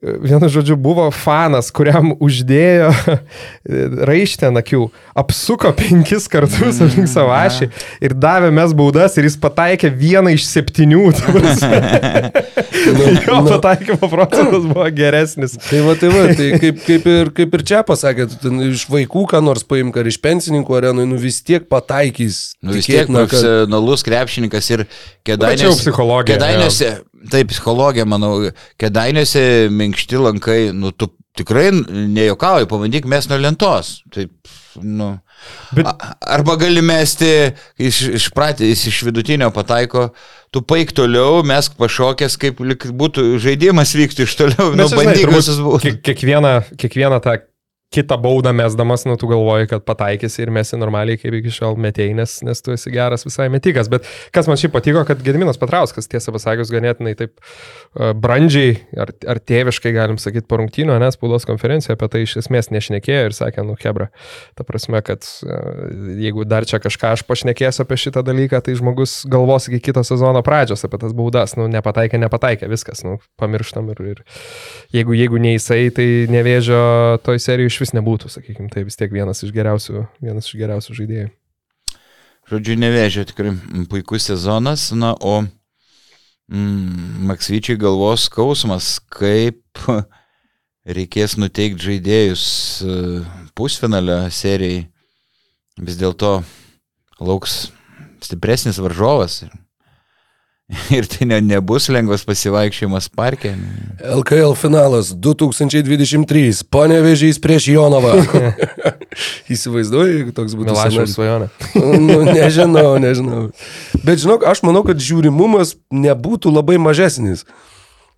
vienu žodžiu, buvo fanas, kuriam uždėjo <laughs> raištę ant akių, apsuko penkis kartus Mm, aplink savo ašį ir davė mes baudas ir jis pataikė vieną iš septynių. <laughs> prasme. jo nu. pataikymo procentas buvo geresnis. Tai va, tai va, tai kaip, kaip, ir, kaip ir čia pasakėt, ten iš vaikų ką nors paimk ar iš pensininkų arenui, nu vis tiek pataikys. Nu, vis tiek profesionalus krepšininkas ir jau kėdainiuose. psichologija, Kėdainiuose, taip, psichologija, manau, kėdainiuose minkšti lankai, nu, tu tikrai nejokauji, pabandyk mes nuo lentos. Taip, nu. Bet- A- Arba gali mesti iš, iš pratys, iš vidutinio pataiko, tu paik toliau, mes pašokęs, kaip būtų žaidimas vykti iš toliau, nu, Nes, žinai, bandyk visus būti. kiek- Kiekvieną, kiekvieną tą kitą baudą mesdamas, nu tu galvoji, kad pataikysi ir mesi normaliai, kaip iki šiol metėjai, nes, nes tu esi geras visai metikas. Bet kas man šiaip patiko, kad Gediminas Petrauskas, tiesą pasakius, ganėtinai taip uh, brandžiai ar, ar tėviškai, galim sakyti, po rungtynio, nes spaudos konferencijoje apie tai iš esmės nešnekėjo ir sakė, nu Hebra, ta prasme, kad uh, jeigu dar čia kažką aš pašnekėsiu apie šitą dalyką, tai žmogus galvos iki kito sezono pradžios apie tas baudas, nu nepataikė, nepataikė, viskas, nu pamirštam ir, ir jeigu, jeigu ne jisai, tai nevėžio toj serijoje iš vis nebūtų, sakykime, tai vis tiek vienas iš geriausių, vienas iš geriausių žaidėjų. Žodžiu, nevėžė tikrai puikus sezonas, na, o mm, Maksvyčiai galvos skausmas, kaip reikės nuteikti žaidėjus e, pusfinalio serijai. Vis dėlto lauks stipresnis varžovas. <laughs> Ir tai ne, nebus lengvas pasivaikščiojimas parke. LKL finalas 2023. Panevežys prieš Jonavą. <laughs> Įsivaizduoju, jeigu toks būtų scenarijus. svajonė. <laughs> nu, nežinau, nežinau. Bet žinok, aš manau, kad žiūrimumas nebūtų labai mažesnis.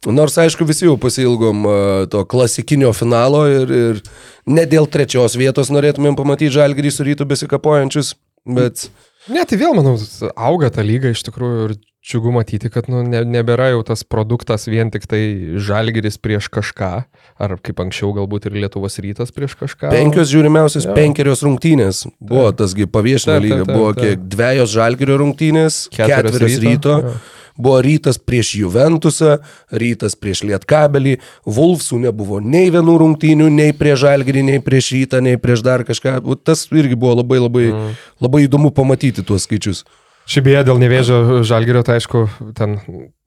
Nors, aišku, visi jau pasilgom a, to klasikinio finalo ir, ir ne dėl trečios vietos norėtumėm pamatyti žalgrį su rytų besikapojančius, bet... Ne, tai vėl, manau, auga ta lyga iš tikrųjų ir džiugu matyti, kad nu, ne, nebėra jau tas produktas vien tik tai žalgeris prieš kažką, ar kaip anksčiau galbūt ir Lietuvos rytas prieš kažką. Penkios žiūrimiausios Jo. penkerios rungtynės. Buvo tasgi taip, lyga, buvo kiek dviejos žalgerio rungtynės, Ketverios ketverios ryto. ryto, jo. Buvo rytas prieš Juventusą, rytas prieš Lietkabelį, Vulfsų nebuvo nei vienų rungtynių, nei prieš Žalgirį, nei prieš rytą, nei prieš dar kažką. Tas irgi buvo labai, labai, mm. labai įdomu pamatyti tuos skaičius. Šiaip beje, dėl nevėžio žalgerio, tai aišku, ten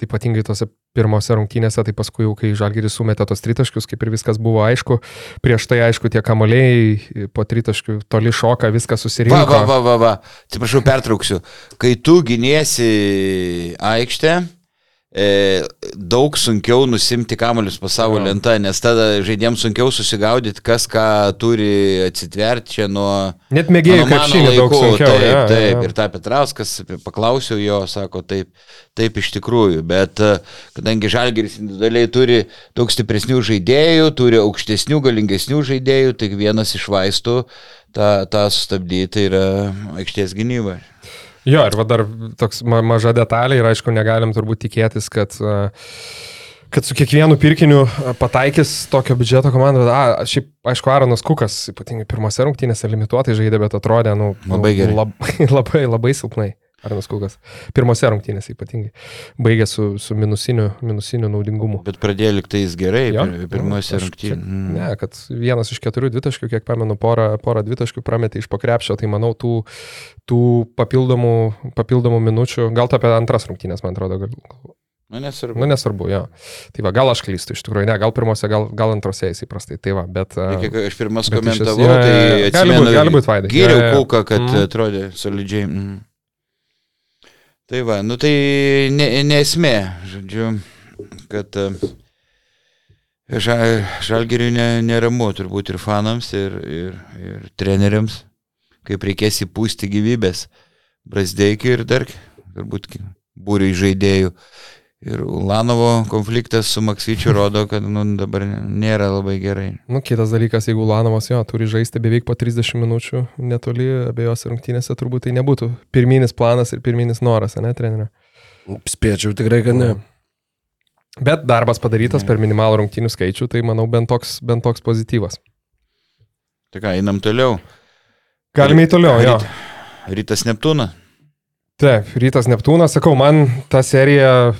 ypatingai tose pirmose rungtynėse, tai paskui jau, kai žalgeris sumetė tos tritaškius, kaip ir viskas buvo aišku, prieš tai aišku, tie kamoliai po tritaškių toli šoka, viskas susirinko. Va, va, va, va, va. Atsiprašau, pertrauksiu. Kai tu giniesi aikštę, daug sunkiau nusimti kamolius po savo Jo. lentą, nes tada žaidėjams sunkiau susigaudyti, kas ką turi atsitverti čia nuo... Net mėgėjų krepšinį daug sunkiau. Taip, jo, taip. jo. Ir tą Petrauskas, paklausiau jo, sako, taip, taip iš tikrųjų. Bet e, kadangi Žalgiris individualiai turi daug stipresnių žaidėjų, turi aukštesnių, galingesnių žaidėjų, tai vienas iš vaistų tą, tą sustabdyti yra aikštės gynyba. Jo, ir va dar toks ma maža detalė ir aišku, negalim turbūt tikėtis, kad, a, kad su kiekvienu pirkiniu pataikys tokio biudžeto komanda. bet, A, šiaip, aišku, Aronas Kukas, ypatingai pirmose rungtynėse limituotai žaidė, bet atrodė, nu, Labai nu, gerai. Labai, <laughs> labai, labai silpnai. Aronas Kukas. Pirmose rungtynėse ypatingai. Baigė su, su minusiniu, minusiniu naudingumu. Bet pradėjo liktai jis gerai, Jo, pir, pirmose rungtynėse. Ne, kad vienas iš keturių dvitaškių, kiek pamenu, porą, porą dvitaškių prametė iš pokrepšio, tai manau, tų, tų papildomų, papildomų minučių, gal apie antras rungtynės, man atrodo, gal, Nu, nesvarbu. nu nesvarbu, jo. Tai va, gal aš klystu, iš tikrųjų, ne, gal pirmose, gal, gal antrose jis įprastai, tai va, bet... Kiek aš pirmas komentavau, jo, jo, tai jo. Gali atsimenu, būt- gali būt, Vaidai. Gyriau Jo, jo, jo. kulką, kad Mhm. atrodė solidžiai. Mm. Tai va, nu tai ne, nesmė, žodžiu, kad e, ža, žalgeriui ne, neramu turbūt ir fanams, ir, ir, ir treneriams, kaip reikės įpūsti gyvybės. Brasdeikiai ir dar, turbūt, būriai žaidėjų. Ir Ulanovo konfliktas su Maksvyčiu rodo, kad nu, dabar nėra labai gerai. Nu, kitas dalykas, jeigu Lanovas jo turi žaisti beveik po 30 minučių netoli abiejose rungtynėse, turbūt tai nebūtų pirminis planas ir pirminis noras, ne, trenerio. Spėčiau tikrai, kad ne. Bet darbas padarytas per minimalų rungtynių skaičių, tai manau bent toks, bent toks pozityvas. Tai ką, einam toliau. Galime į toliau, jo. Rytas Neptūna. Taip, rytas Neptūnas, sakau, man ta serija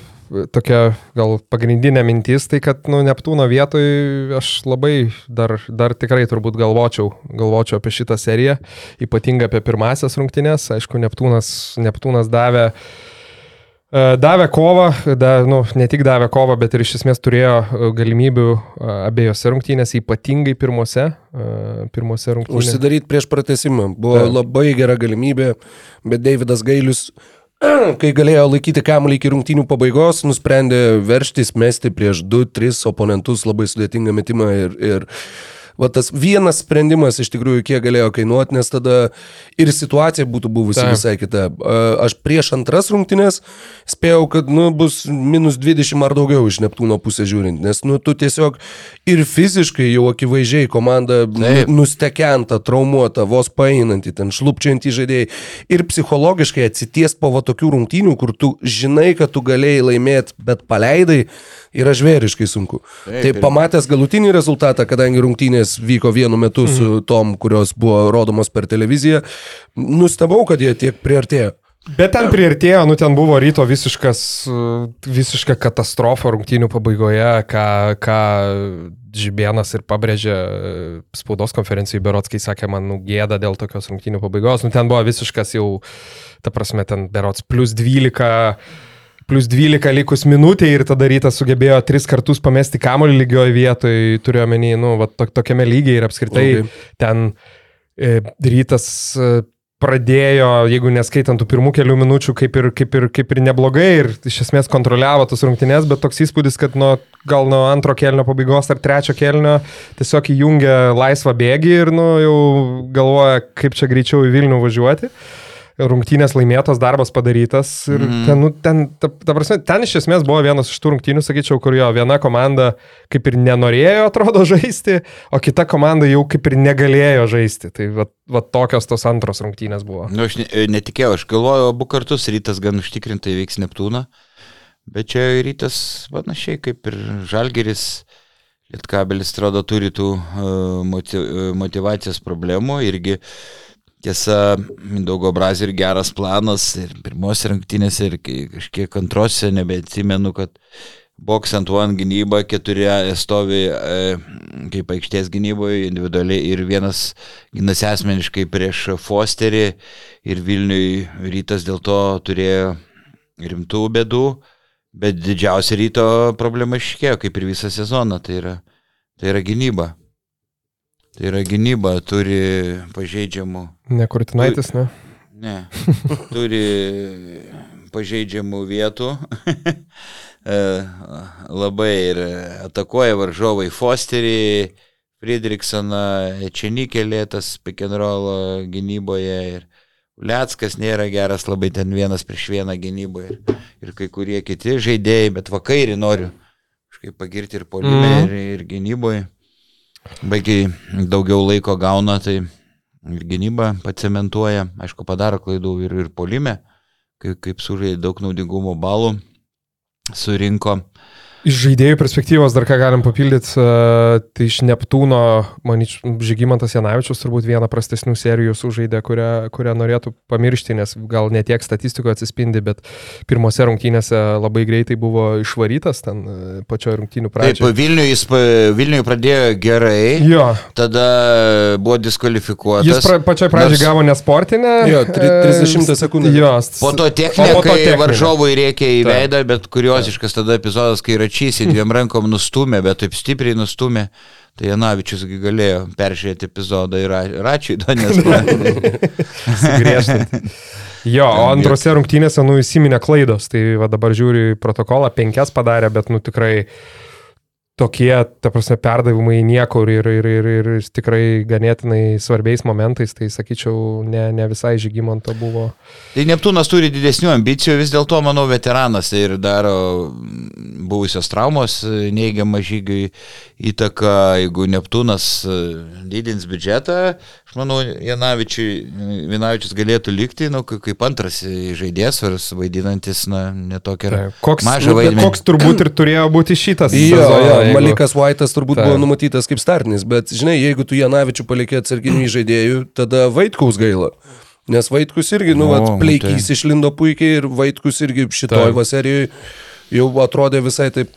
tokia gal pagrindinė mintis, tai kad nu, Neptūno vietoj aš labai dar, dar tikrai turbūt galvočiau, galvočiau apie šitą seriją, ypatingai apie pirmasias rungtynės. Aišku, Neptūnas, Neptūnas davė e, Davė kovą, da, nu, ne tik davė kovą, bet ir iš esmės turėjo e, galimybių e, abiejose rungtynėse, ypatingai pirmose, pirmose rungtynėse. Užsidaryti prieš pratesimą. Buvo Taip. labai gera galimybė, bet Davidas Gailius <clears throat> kai galėjo laikyti kamuolį iki rungtynių pabaigos, nusprendė verštis, mesti prieš 2-3 oponentus labai sudėtingą metimą ir, ir va tas vienas sprendimas iš tikrųjų kiek galėjo kainuoti, nes tada ir situacija būtų buvusi Taip. visai kita. Aš prieš antras rungtynės spėjau, kad nu, bus minus 20 ar daugiau iš Neptūno pusės žiūrint, nes nu, tu tiesiog ir fiziškai jau akivaizdžiai komanda Taip. nu, nustekenta, traumuota, vos paeinanti, ten šlupčianti žaidėjai ir psichologiškai atsities po va tokių rungtynių, kur tu žinai, kad tu galėjai laimėti, bet paleidai, yra žvėriškai sunku. Taip, Tai pamatęs galutinį rezultatą, kadangi rungtynės vyko vienu metu Mhm. su tom, kurios buvo rodomos per televiziją, nustebau, kad jie tiek priartėjo. Bet ten prieartėjo, nu ten buvo ryto visiškas, visiška katastrofa rungtynių pabaigoje, ką, ką Žibienas ir pabrėžė spaudos konferencijai Berots, kai sakė, man nu, gėda dėl tokios rungtynių pabaigos. Nu ten buvo visiškas jau, ta prasme, ten Berots plus 12. Plus 12 likus minutė ir tada rytas sugebėjo tris kartus pamesti kamuolį lygioje vietoje, turiu omeny, nu, va, to, tokiame lygiai ir apskritai Labai. ten e, rytas e, pradėjo, jeigu neskaitant tų pirmų kelių minučių, kaip ir, kaip, ir, kaip ir neblogai ir iš esmės kontroliavo tas rungtynės, bet toks įspūdis, kad nuo, gal nuo antro kelnio pabaigos ar trečio kelnio tiesiog įjungia laisvą bėgį ir nu, jau galvoja, kaip čia greičiau į Vilnių važiuoti. Rungtynės laimėtos, darbas padarytas. Ir mm. ten, nu, ten, ta, ta prasme, ten iš esmės buvo vienas iš tų rungtynių, sakyčiau, kur jo viena komanda kaip ir nenorėjo, atrodo, <laughs> žaisti, o kita komanda jau kaip ir negalėjo žaisti. Tai va, va tokios tos antros rungtynės buvo. Nu, aš ne, netikėjau, aš galvojau, abu kartus rytas gan užtikrintai veiks Neptūną, bet čia rytas panašiai kaip ir Žalgeris, Lietkabelis, atrodo, turi tų uh, motiv, uh, motivacijos problemų irgi. Tiesa, Mindaugo Brazė ir geras planas ir pirmose rungtynėse ir kažkiek antrose, nebeatsimenu, kad box ant one gynyba, keturi stovi e, kaip aikštės gynyboje individualiai ir vienas ginasi asmeniškai prieš Fosterį ir Vilniui rytas dėl to turėjo rimtų bėdų, bet didžiausia ryto problema iškėjo, kaip ir visą sezoną, tai yra, tai yra gynyba. Tai yra gynyba, turi pažeidžiamų Nekurtinaitis, ne? Ne. <laughs> Turi pažeidžiamų vietų. <laughs> E, Labai ir atakuoja varžovai Fosterį, Friedrichsoną, Čenikelė, tas pikenrolo gynyboje ir Uleckas nėra geras, labai ten vienas prieš vieną gynyboje ir, ir kai kurie kiti žaidėjai, bet vakairį noriu kažkaip pagirti ir polime, Mhm. mm. ir, ir gynyboje. Baigiai daugiau laiko gauna, tai ir gynyba pacementuoja, aišku, padaro klaidų ir, ir polime, kaip, kaip sužaidė daug naudingumo balų, surinko. Iš žaidėjų perspektyvos dar ką galim papildyti, e, tai iš Neptūno, manyčiau, Žygimantas Janavičius turbūt vieną prastesnių serijų sužaidė, kurią, kurią norėtų pamiršti, nes gal ne tiek statistikoje atsispindi, bet pirmose rungtynėse labai greitai buvo išvarytas ten e, pačioje rungtynių Taip, pradžioje. Vilniui jis Vilniui pradėjo gerai, Jo, tada buvo diskvalifikuotas. jis pra, pačioj pradžioje nors- gavo nesportinę. Jo, tri- e, 30 sekundžių. Jo, Po to techninė, po to techninė. varžovui reikia į Taip. veidą, bet kurioziškas tada epizodas, kai Račys į dviem rankom nustumė, bet taip stipriai nustumė. Tai Janavičius galėjo peržiūrėti epizodą ir nesuprantu. <laughs> griežtinti. Jo, o antrose rungtynėse, nu, įsiminė klaidos, tai va dabar žiūriu į protokolą, penkias padarė, bet, nu, tikrai tokie, ta prasme, perdavimai niekur ir, ir, ir, ir tikrai ganėtinai svarbiais momentais, tai sakyčiau, ne, ne visai žygimanto buvo. Tai Neptūnas turi didesnių ambicijų, vis dėlto, manau, veteranas tai ir daro buvusios traumos neigiamą žygiui įtaką, jeigu Neptūnas e, didins biudžetą, manau, Janavičius galėtų likti, nu, kaip antras žaidėjas, ar vaidinantis, na, netokia koks, mažą nu, bet vaidmenį. koks turbūt ir turėjo būti šitas. Jo, sezono, jo, jeigu- Malikas Vaitas turbūt Taip. buvo numatytas kaip startinis, bet žinai, jeigu tu Janavičių palikė atsarginių <clears throat> žaidėjų, tada Vaitkaus gaila. Nes Vaitkus irgi, nu, O, vat, nu pleikys tai. išlindo puikiai ir Vaitkus irgi šitoj Taip. Jau atrodė visai taip,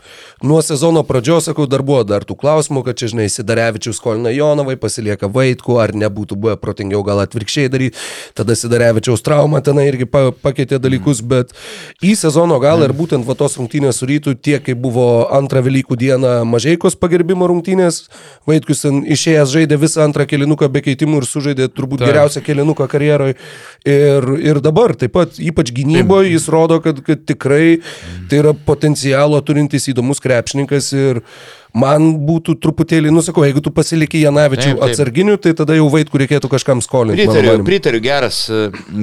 nuo sezono pradžios, sakau, dar buvo dar tų klausimų, kad čia, žinai, Sidarevičius skolina Jonovai, pasilieka Vaitku, ar nebūtų buvę protingiau gal atvirkščiai daryti, tada Sidarevičiaus trauma tenai irgi pa, pakeitė dalykus, bet į sezono galą ir būtent va tos rungtynės su rytų, tiek kaip buvo antrą Velykų dieną Mažeikos pagerbimo rungtynės, Vaitkus išėjęs žaidė visą antrą kelinuką be keitimų ir sužaidė turbūt Taip. geriausią kelinuką karjeroje. Ir, ir dabar taip pat, ypač gynyboje, jis rodo, kad, kad tikrai tai yra potencialo turintis įdomus krepšininkas ir man būtų truputėlį, nusakau, jeigu tu pasilieki Janavičių Taip, taip. atsarginių, tai tada jau vaikų reikėtų kažkam skolinti. Pritariu, pritariu geras,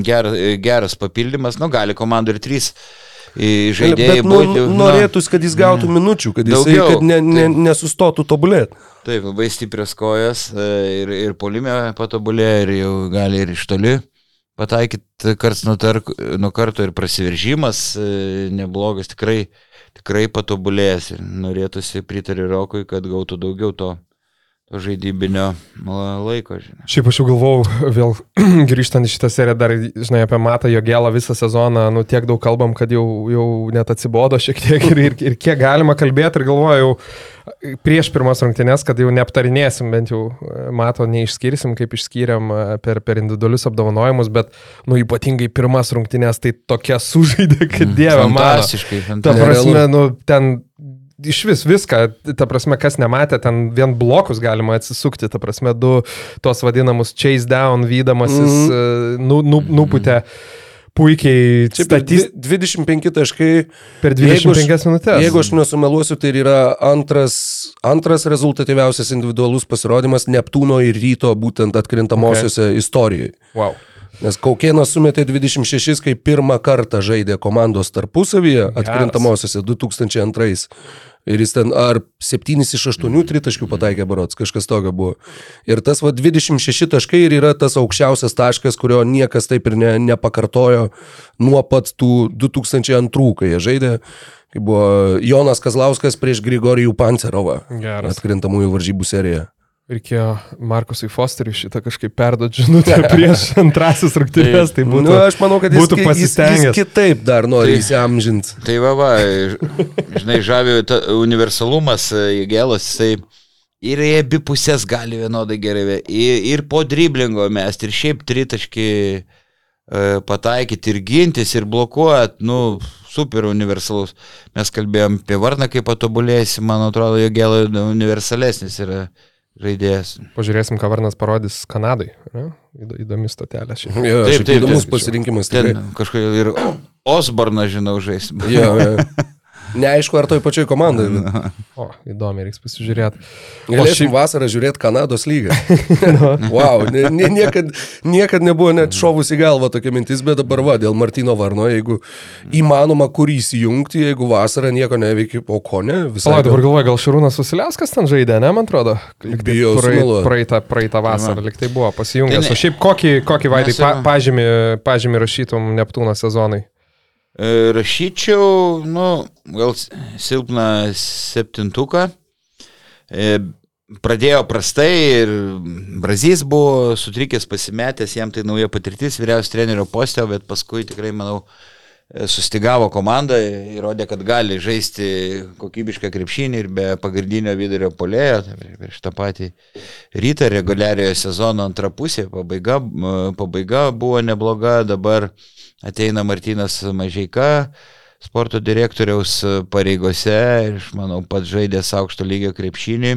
geras, geras papildymas, nu gali komandų ir trys žaidėjai Bet nu, būti. na, norėtųsi, kad jis gautų minučių, kad jis Daugiau, kad ne, ne, nesustotų tobulėti. Taip, labai stiprios kojas e, ir, ir polime patobulėjo ir jau gali ir iš toli pataikyti karts nuo, tark, nuo karto ir prasiveržimas e, neblogas, tikrai, tikrai patobulėjęs ir norėtųsi pritariu Rokui, kad gautų daugiau to, to žaidybinio la- laiko. Žinai. Šiaip aš jau galvau, vėl <clears throat> grįžtant į šitą seriją, dar, žinai, apie Matą Jogelą visą sezoną, nu tiek daug kalbam, kad jau, jau net atsibodo šiek tiek ir, ir, ir kiek galima kalbėti ir galvojau prieš pirmas rungtynės, kad jau neaptarinėsim, bent jau e, Mato neišskirsim, kaip išskyrėm e, per, per individualius apdovanojimus, bet, nu, ypatingai pirmas rungtynės tai tokia sužaidė, kad dieve mano. Fantastiškai, Ta prasme, nu, ten iš vis viską, ta prasme, kas nematė, ten vien blokus galima atsisukti, ta prasme, du tos vadinamus chase down, vydamasis, mm. nu, nu, nuputė puikiai Čia statys dvi- 25 taškai per Jeigu aš- 25 minutės. Jeigu aš nesumeluosiu, tai yra antras, antras rezultatyviausias individualus pasirodymas Neptūno ir ryto būtent atkrintamosiose okay. istorijoje. Wow. Nes Kaukienas sumetė 26, kai pirmą kartą žaidė komandos tarpusavyje atkrintamosiose 2002. Ir jis ten ar 7 iš 8 tritaškių pataikė barots, kažkas tokio buvo. Ir tas va 26 taškai ir yra tas aukščiausias taškas, kurio niekas taip ir ne, nepakartojo nuo pat tų 2002, kai jie žaidė. Kai buvo Jonas Kazlauskas prieš Grigorijų Pancerovą. Atkrintamųjų varžybų seriją. Reikėjo Markusui Fosteriui šitą kažkaip perduoti žinutę <laughs> prieš antrasis rungtynės, tai būtų, nu, aš manau, kad jis, jis, jis kitaip dar nori Tai- įsiamžinti. Tai va, va, žinai, žavėjo universalumas, Jėgelas, jisai ir į abi pusės gali vienodai gerai, ir, ir po driblingo mes, ir šiaip tritaški e, pataikyti, ir gintis, ir blokuot, nu, super universalus. Mes kalbėjom apie Varną, kaip patobulėjasi, man atrodo, Jėgelai universalesnis yra žaidėjas. Pažiūrėsim, ką Varnas parodys Kanadai. Ne? Įdo- Įdomi stotelė šiaip. Jo, Taip, taip, taip, įdomus taip. pasirinkimas. Ten tikrai. kažkaip ir Osborną, žinau, žais. Jo, jo. <laughs> Neaišku, ar toj pačioj komandai. bet O, įdomi, reiks pasižiūrėti. Galėsim vasarą žiūrėti Kanados lygą. <laughs> wow, ne, ne, niekad, niekad nebuvo net šovus į galvą tokia mintis, bet dabar va, dėl Martino Varno, jeigu įmanoma kur įsijungti, jeigu vasarą nieko neveikia, o ko ne, visai. Palauk, dabar galvoju, gal Šarūnas Vasiliauskas ten žaidė, ne, man atrodo? Tai Bijau praeitą, praeitą vasarą, Va. lyg tai buvo pasijungęs. Tai ne- O šiaip kokį, kokį vaidai pa, pažymį, pažymį rašytum Neptūno sezonai? E, Rašyčiau, nu, gal silpną septintuką. E, Pradėjo prastai ir Brazys buvo sutrikęs, pasimetęs, jam tai nauja patirtis vyriausias trenerio postė, bet paskui tikrai, manau, e, sustigavo komandą, įrodė, kad gali žaisti kokybišką krepšinį ir be pagrindinio vidurio polėjo, tai prieš tą patį rytą reguliariojo sezono antrą pusę, pabaiga, pabaiga buvo nebloga, dabar ateina Martinas Mažeika, sporto direktoriaus pareigose ir manau, pats žaidęs aukšto lygio krepšinį.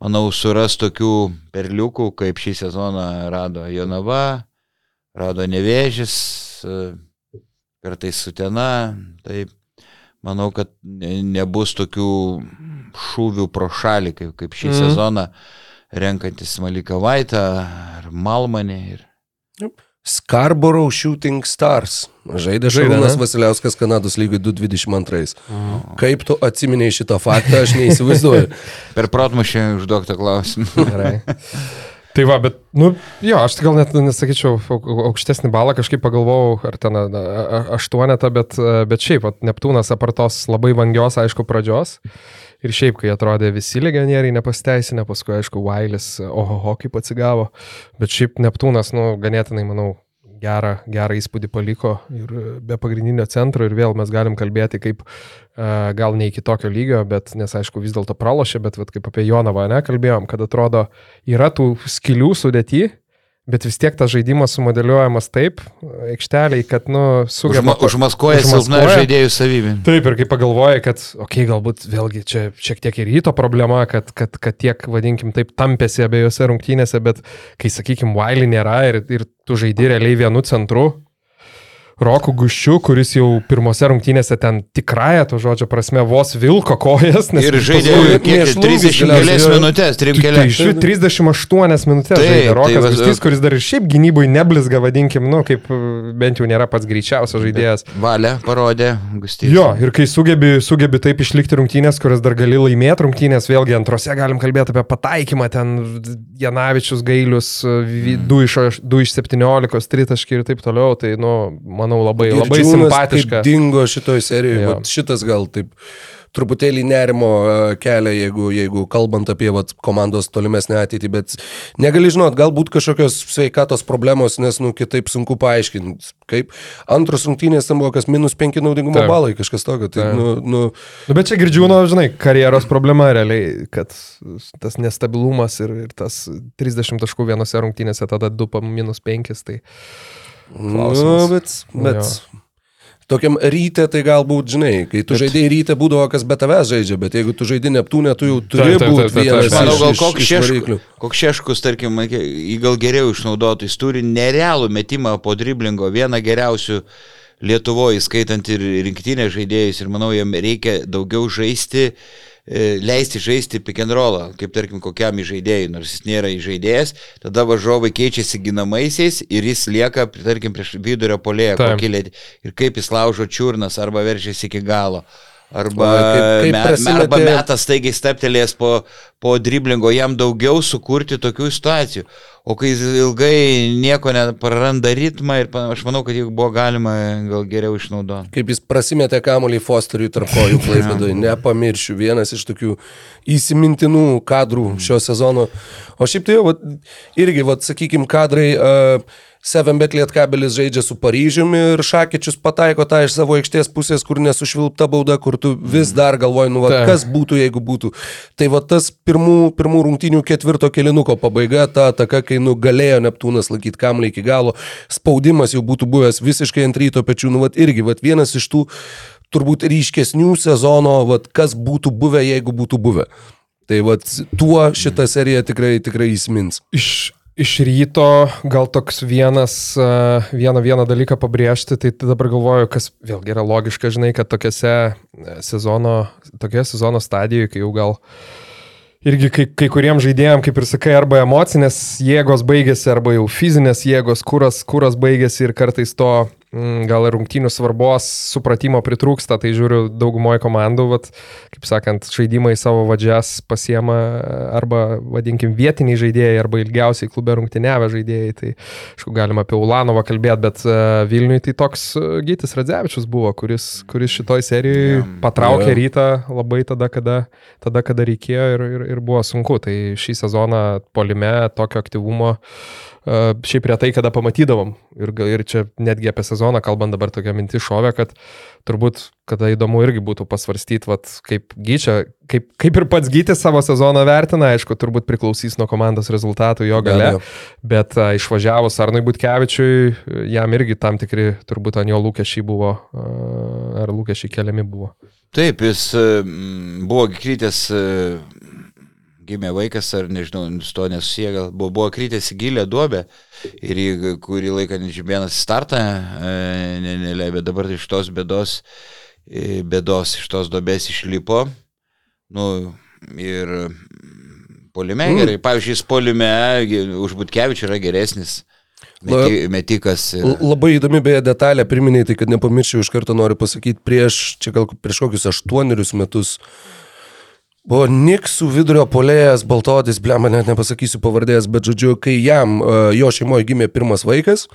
Manau, suras tokių perliukų, kaip šį sezoną rado Jonava, rado Nevėžis, kartais Sutena. Tai manau, kad ne- nebus tokių šūvių pro šalį, kaip, kaip šį mm. sezoną renkantis Malika Vaitą ar Malmanį. Ir... Scarborough Shooting Stars. Žaidė Šarūnas? Vasiliauskas Kanados lygiai 222. Kaip tu atsiminiai šitą faktą, aš neįsivaizduoju. <laughs> Per protmušį užduok tą klausimą. <laughs> Gerai. Tai va, bet, nu, jo, aš gal net nesakyčiau au- au- aukštesnį balą, kažkaip pagalvojau, ar ten aštuonetą, bet, bet šiaip, Neptūnas apartos labai vangios, aišku, pradžios. Ir šiaip, kai atrodė visi legionieriai nepasteisinę, paskui, aišku, Vailis, oho, kaip atsigavo. Bet šiaip Neptūnas, nu, ganėtinai, manau, gerą, gerą įspūdį paliko ir be pagrindinio centro ir vėl mes galim kalbėti kaip gal ne iki tokio lygio, bet nes aišku vis dėlto pralošė, bet vat, kaip apie Jonavą nekalbėjom, kad atrodo yra tų skilių sudėti, bet vis tiek tas žaidimas sumodeliuojamas taip, aikšteliai, kad, nu, sugeba... Užma, užmaskuoja silpną žaidėjų savybę. Taip, ir kai pagalvoja, kad, okei, okay, galbūt vėlgi čia šiek tiek ir ryto problema, kad, kad, kad tiek, vadinkim, taip tampėsi abiejose rungtynėse, bet kai, sakykim, Wiley nėra ir, ir tu žaidži realiai vienu centru, Roku Guščiu, kuris jau pirmose rungtynėse ten tikrąją to žodžio prasme vos vilko kojas. Ir žaidė kiek 30 kelias minutės, 3 kelias. Tai 38 minutės. Tai, Rokas tai, Gustys, kuris dar ir šiaip gynybui neblizga, vadinkim, nu, kaip bent jau nėra pats greičiausias žaidėjas. Valia parodė Gustys. Jo, ir kai sugebi, sugebi taip išlikti rungtynės, kurias dar gali laimėti rungtynės, vėlgi antrose galim kalbėti apie pataikymą, ten Janavičius gailius, 2 mm. iš, 2 iš 17, tritaškiai ir taip toliau, tai, nu, man manau, labai, ir labai simpatiška. Dingo šitoje serijoje, šitas gal taip truputėlį nerimo e, kelia, jeigu, jeigu kalbant apie vat, komandos tolimesnę ateitį, bet negali žinot, galbūt kažkokios sveikatos problemos, nes, nu, kitaip sunku paaiškinti. Kaip antros rungtynės tam buvo kas minus 5 naudingumo Taip. balai, kažkas tokio. Tai, nu, nu... Nu, bet čia girdžiu, nu, žinai, karjeros problema realiai, kad tas nestabilumas ir, ir tas 30 taškų vienose rungtynėse, tada 2 minus 5, tai... Klausimas. Nu, bet, bet jo. tokiam ryte tai galbūt, žinai, kai tu bet... žaidėjai ryte būdavo kas be tavęs žaidžia, bet jeigu tu žaidži Neptūnė, tu jau turi būti vienas. Gal koks šeškus, koks šeškus, tarkim, jį gal geriau išnaudotų, jis turi nerealų metimą po driblingo, vieną geriausių Lietuvoje, skaitant ir rinktinės žaidėjus, ir manau, jam reikia daugiau žaisti E, leisti žaisti pick and rollą, kaip tarkim kokiam žaidėjui, nors jis nėra žaidėjas, tada važiuovai keičiasi ginamaisiais ir jis lieka, tarkim, prieš vidurio polėje kokilėti ir kaip jis laužo čiurnas arba veržiasi iki galo. Arba, kaip, kaip me, prasimėtė... arba metas staigiai steptelės po, po driblingo, jam daugiau sukurti tokių situacijų. O kai jis ilgai nieko nepraranda ritmą ir aš manau, kad jeigu buvo galima gal geriau išnaudoti. Kaip jis prasimėtė kamuolį Fosteriui tarp kojų <laughs> klaipėdui, nepamiršiu, vienas iš tokių įsimintinų kadrų šio sezono. O šiaip tai jau, vat, irgi, vat, sakykime, kadrai... Uh, Sevenbet Lietkabelis žaidžia su Paryžiumi ir Šakyčius pataiko tą iš savo aikštės pusės, kur nesušvilpta bauda, kur tu vis dar galvoji, nu, va, kas būtų, jeigu būtų. Tai va tas pirmų, pirmų rungtinių ketvirto kelinuko pabaiga, ta ataka, kai nugalėjo Neptūnas laikyti kamlį iki galo, spaudimas jau būtų buvęs visiškai ant ryto pečių, nu, va, irgi, va, vienas iš tų turbūt ryškesnių sezono, va, kas būtų buvę, jeigu būtų buvę. Tai va, tuo šitą seriją tikrai, tikrai įsimins. Iš iš ryto gal toks vienas, vieną, vieną dalyką pabrėžti, tai dabar galvoju, kas vėlgi yra logiška, žinai, kad tokiuose sezono, tokioje sezono stadijoje, kai jau gal irgi kai, kai kuriems žaidėjams, kaip ir sakai, arba emocinės jėgos baigėsi, arba jau fizinės jėgos, kuras, kuras baigėsi ir kartais to gal ir rungtynių svarbos supratimo pritrūksta, tai žiūriu daugumoje komandų, vat, kaip sakant, žaidimai savo vadžias pasiema arba, vadinkim, vietiniai žaidėjai, arba ilgiausiai klube rungtyniavę žaidėjai. Tai, aišku, galima apie Ulanovą kalbėti, bet uh, Vilniui tai toks uh, Gytis Radzevičius buvo, kuris, kuris šitoj serijoje yeah. patraukė rytą labai tada, kada, tada, kada reikėjo ir, ir, ir buvo sunku. Tai šį sezoną polime tokio aktyvumo šiaip retai kada pamatydavom. Ir, ir čia netgi apie sezoną kalbant dabar tokia mintis šovė, kad turbūt, kada įdomu irgi būtų pasvarstyti, vat, kaip gyčia, kaip, kaip ir pats gytis savo sezoną vertina, aišku, turbūt priklausys nuo komandos rezultatų jo gale, bet a, išvažiavus Arnui Butkevičiui, jam irgi tam tikri turbūt ant jo lūkesčiai buvo, a, ar lūkesčiai keliami buvo. Taip, jis buvo krytęs gimė vaikas, ar nežinau, to nesusiję, gal buvo, buvo krytęs į gilę duobę ir į kurį laiką nežymėnas startą e, neleido, bet dabar iš tos bėdos, e, bėdos iš tos duobės išlipo. Nu, ir polime mm. gerai, pavyzdžiui, polime už Butkevičių yra geresnis. Meti, metikas. Ir... Labai įdomi beje detalė, priminėjai, tai kad nepamirščiau iš karto noriu pasakyti, prieš, čia gal prieš kokius aštuonerius metus uh, Buvo Niksų vidurio polėjas, Baltodis, blema, net nepasakysiu pavardės, bet žodžiu, kai jam, e, jo šeimoje gimė pirmas vaikas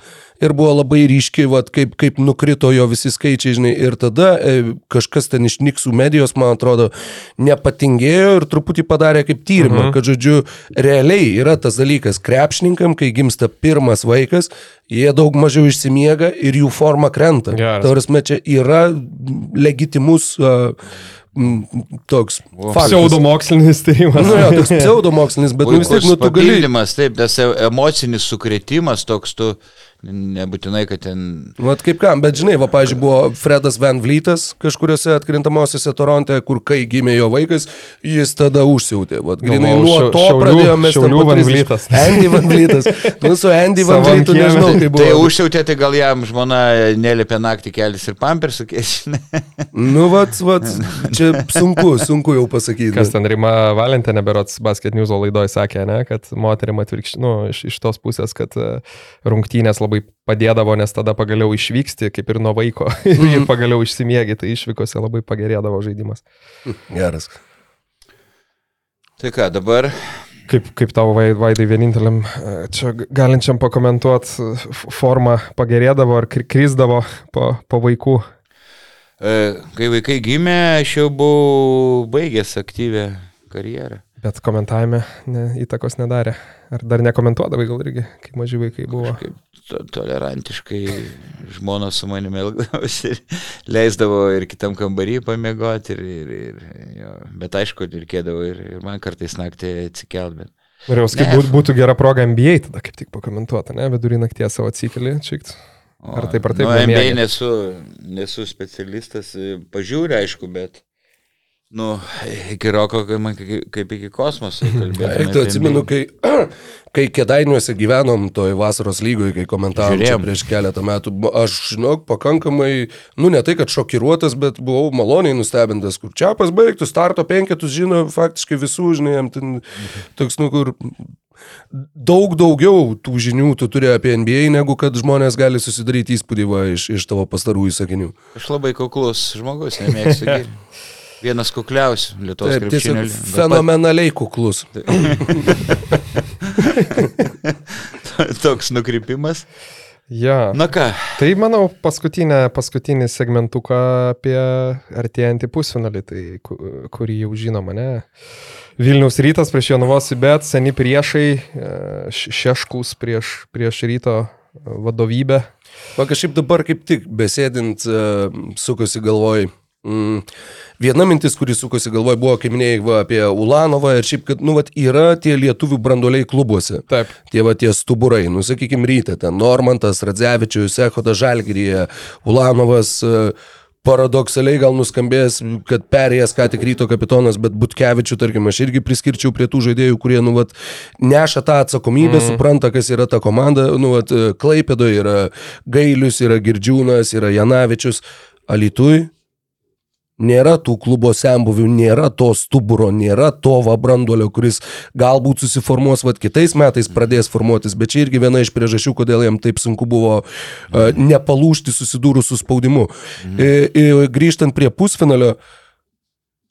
ir buvo labai ryški, vat, kaip, kaip nukrito jo visi skaičiai, žinai, ir tada e, kažkas ten iš Niksų medijos, man atrodo, nepatingėjo ir truputį padarė kaip tyrimą, mhm. kad, žodžiu, realiai yra tas dalykas, krepšininkam, kai gimsta pirmas vaikas, jie daug mažiau išsimiega ir jų forma krenta. Tavrasme, čia yra legitimus uh, toks faktas. Pseudomokslinis tyrimas. Nu jo, toks pseudomokslinis, bet nu vis tiek, nu tu gali. Taip, tas e- emocinis sukretimas toks, tu nebūtinai, kad ten... Vat kaip kam, bet žinai, va, pažiūrėjau, buvo Fredas Van Vlytas kažkuriuose atkrintamosiose Toronte, kur kai gimė jo vaikas, jis tada užsiautė. Vat, grinai Galvojau, nuo Šiau- to Šiaulių- pradėjome Šiaulių Van 30. Vlytas. <laughs> Andy Van Vlytas. Nu, su Andy Van Vlytu nežinau, kaip Tai buvo. užsiautė, tai gal jam žmona nelipė naktį kelis ir pampersų kėsinė. <laughs> Nu, vat, vat, čia sunku, sunku jau pasakyti. Kas ten Rima Valentinė, berots Basket News laidoje sakė, ne, kad moterim atvirkščiai, nu, iš, iš tos pusės, kad e, rungtynės labai padėdavo, nes tada pagaliau išvyksti, kaip ir nuo vaiko, <laughs> ir pagaliau išsimiegi, tai išvykose labai pagerėdavo žaidimas. Geras. Tai ką, dabar Kaip, kaip tavo vai- vaidai vieninteliam, e, čia galinčiam pakomentuoti, forma pagerėdavo ar kri- krizdavo po, po vaikų. E, Kai vaikai gimė, aš jau buvau baigęs aktyvę karjerą. Bet komentavime ne, įtakos nedarė. Ar dar nekomentuodavai gal irgi, kai maži vaikai buvo? Kaip to, tolerantiškai žmona su manimi elgdavosi ir leisdavo ir kitam kambarį pamiegoti. Ir, ir, ir, jo. Bet aišku, reikėdavo ir, ir man kartais naktį atsikelt. Bet... Norėjau sakyti, Ne. būt, būtų gera proga MBA tada kaip tik pakomentuoti, ne? Vidurį nakties savo atsikeli, čikt. O, Ar taip ar taip Nu? MBA nesu, nesu specialistas, pažiūrė, aišku, bet... Nu, iki roko, kaip, iki kosmoso. <laughs> Eik, tu apie atsimenu, NBA. kai, <clears throat> kai kėdainiuose gyvenom toj vasaros lygoje, kai komentavom čia prieš keletą metų, aš, žinok, pakankamai, nu ne tai, kad šokiruotas, bet buvau maloniai nustebintas, kur čiapas baigtų, starto penketus žino faktiškai visų, žinai, jam ten toks, nu, kur daug daugiau tų žinių tu turi apie NBA, negu kad žmonės gali susidaryti įspūdį va, iš, iš tavo pastarųjų sakinių. Aš labai kuklus žmogus, nemėgstu. <laughs> Vienas kukliausių Lietuvos krepšinio. fenomenaliai kuklus. <laughs> Toks nukrypimas. Ja. Na ką, Tai manau, paskutinė, paskutinį segmentuką apie artėjantį pusfinalį, tai ku- kurį jau žinoma, ne? Vilniaus rytas prieš Jonavos bet seni priešai, e, šeškus prieš, prieš ryto vadovybę. Va kažkaip dabar kaip tik besėdint uh, sukosi galvoj. Mm, viena mintis, kuri sukosi galvoj, buvo, kaip minėjai, va, apie Ulanovą ir šiaip, kad, nu, vat, yra tie lietuvių branduoliai klubuose. Taip. Tie va tie stuburai, nu, sakykime, ryte, ten Normantas, Radzevičius, Echoda Žalgirija, Ulanovas, e, paradoksaliai gal nuskambės, kad perėjęs ką tik ryto kapitonas, bet Butkevičių, tarkim, aš irgi priskirčiau prie tų žaidėjų, kurie, nu, vat, neša tą atsakomybę, mm. supranta, kas yra ta komanda, nu, vat, Klaipėdo yra Gailius, yra Girdžiūnas, yra Janavičius, Alitui. Nėra tų klubo sembuvių, nėra to stuburo, nėra to va branduolio, kuris galbūt susiformuos, vad kitais metais pradės formuotis, bet čia irgi viena iš priežasčių, kodėl jam taip sunku buvo uh, nepalūšti susidūrus su spaudimu. Mhm. E, e, grįžtant prie pusfinalio,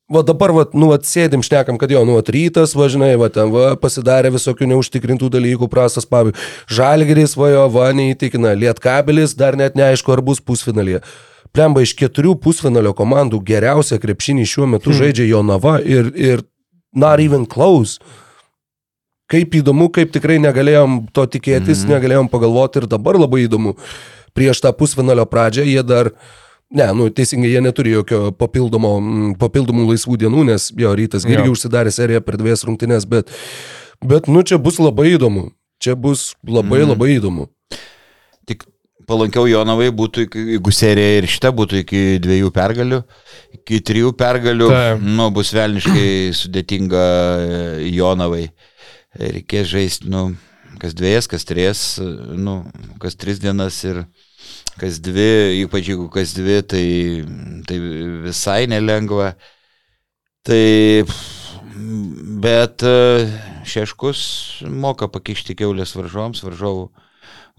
Va dabar, va, nu, va, sėdim, šnekam, kad jo, nu, va, rytas, važinai, va, ten, va, pasidarė visokių neužtikrintų dalykų, prastas pavyzdžiui. Žalgeris, va, jo, va, neįtikina, lietkabelis, dar net neaišku, ar bus pusfinalyje. Plemba iš keturių pusfinalio komandų geriausią krepšinį šiuo metu hmm. žaidžia Jonava ir, ir not even close. Kaip įdomu, kaip tikrai negalėjom to tikėtis, mm. negalėjom pagalvoti ir dabar labai įdomu. Prieš tą pusfinalio pradžią jie dar, ne, nu teisingai, jie neturi jokio papildomo, mm, papildomų laisvų dienų, nes jo rytas irgi Jo. užsidarė seriją per dvies rungtynės, bet, bet, nu čia bus labai įdomu. Čia bus labai mm. labai įdomu. tik palankiau Jonavai būtų, jeigu serija ir šita būtų iki dviejų pergalių, iki trijų pergalių, Taip. nu, bus velniškai sudėtinga e, Jonavai. Reikės žaisti, nu, kas dviejas, kas trys, nu, kas tris dienas ir kas dvi, ypač jeigu kas dvi, tai, tai visai nelengva. Tai, bet e, Šeškus moka pakišti keulės varžoms, varžovų,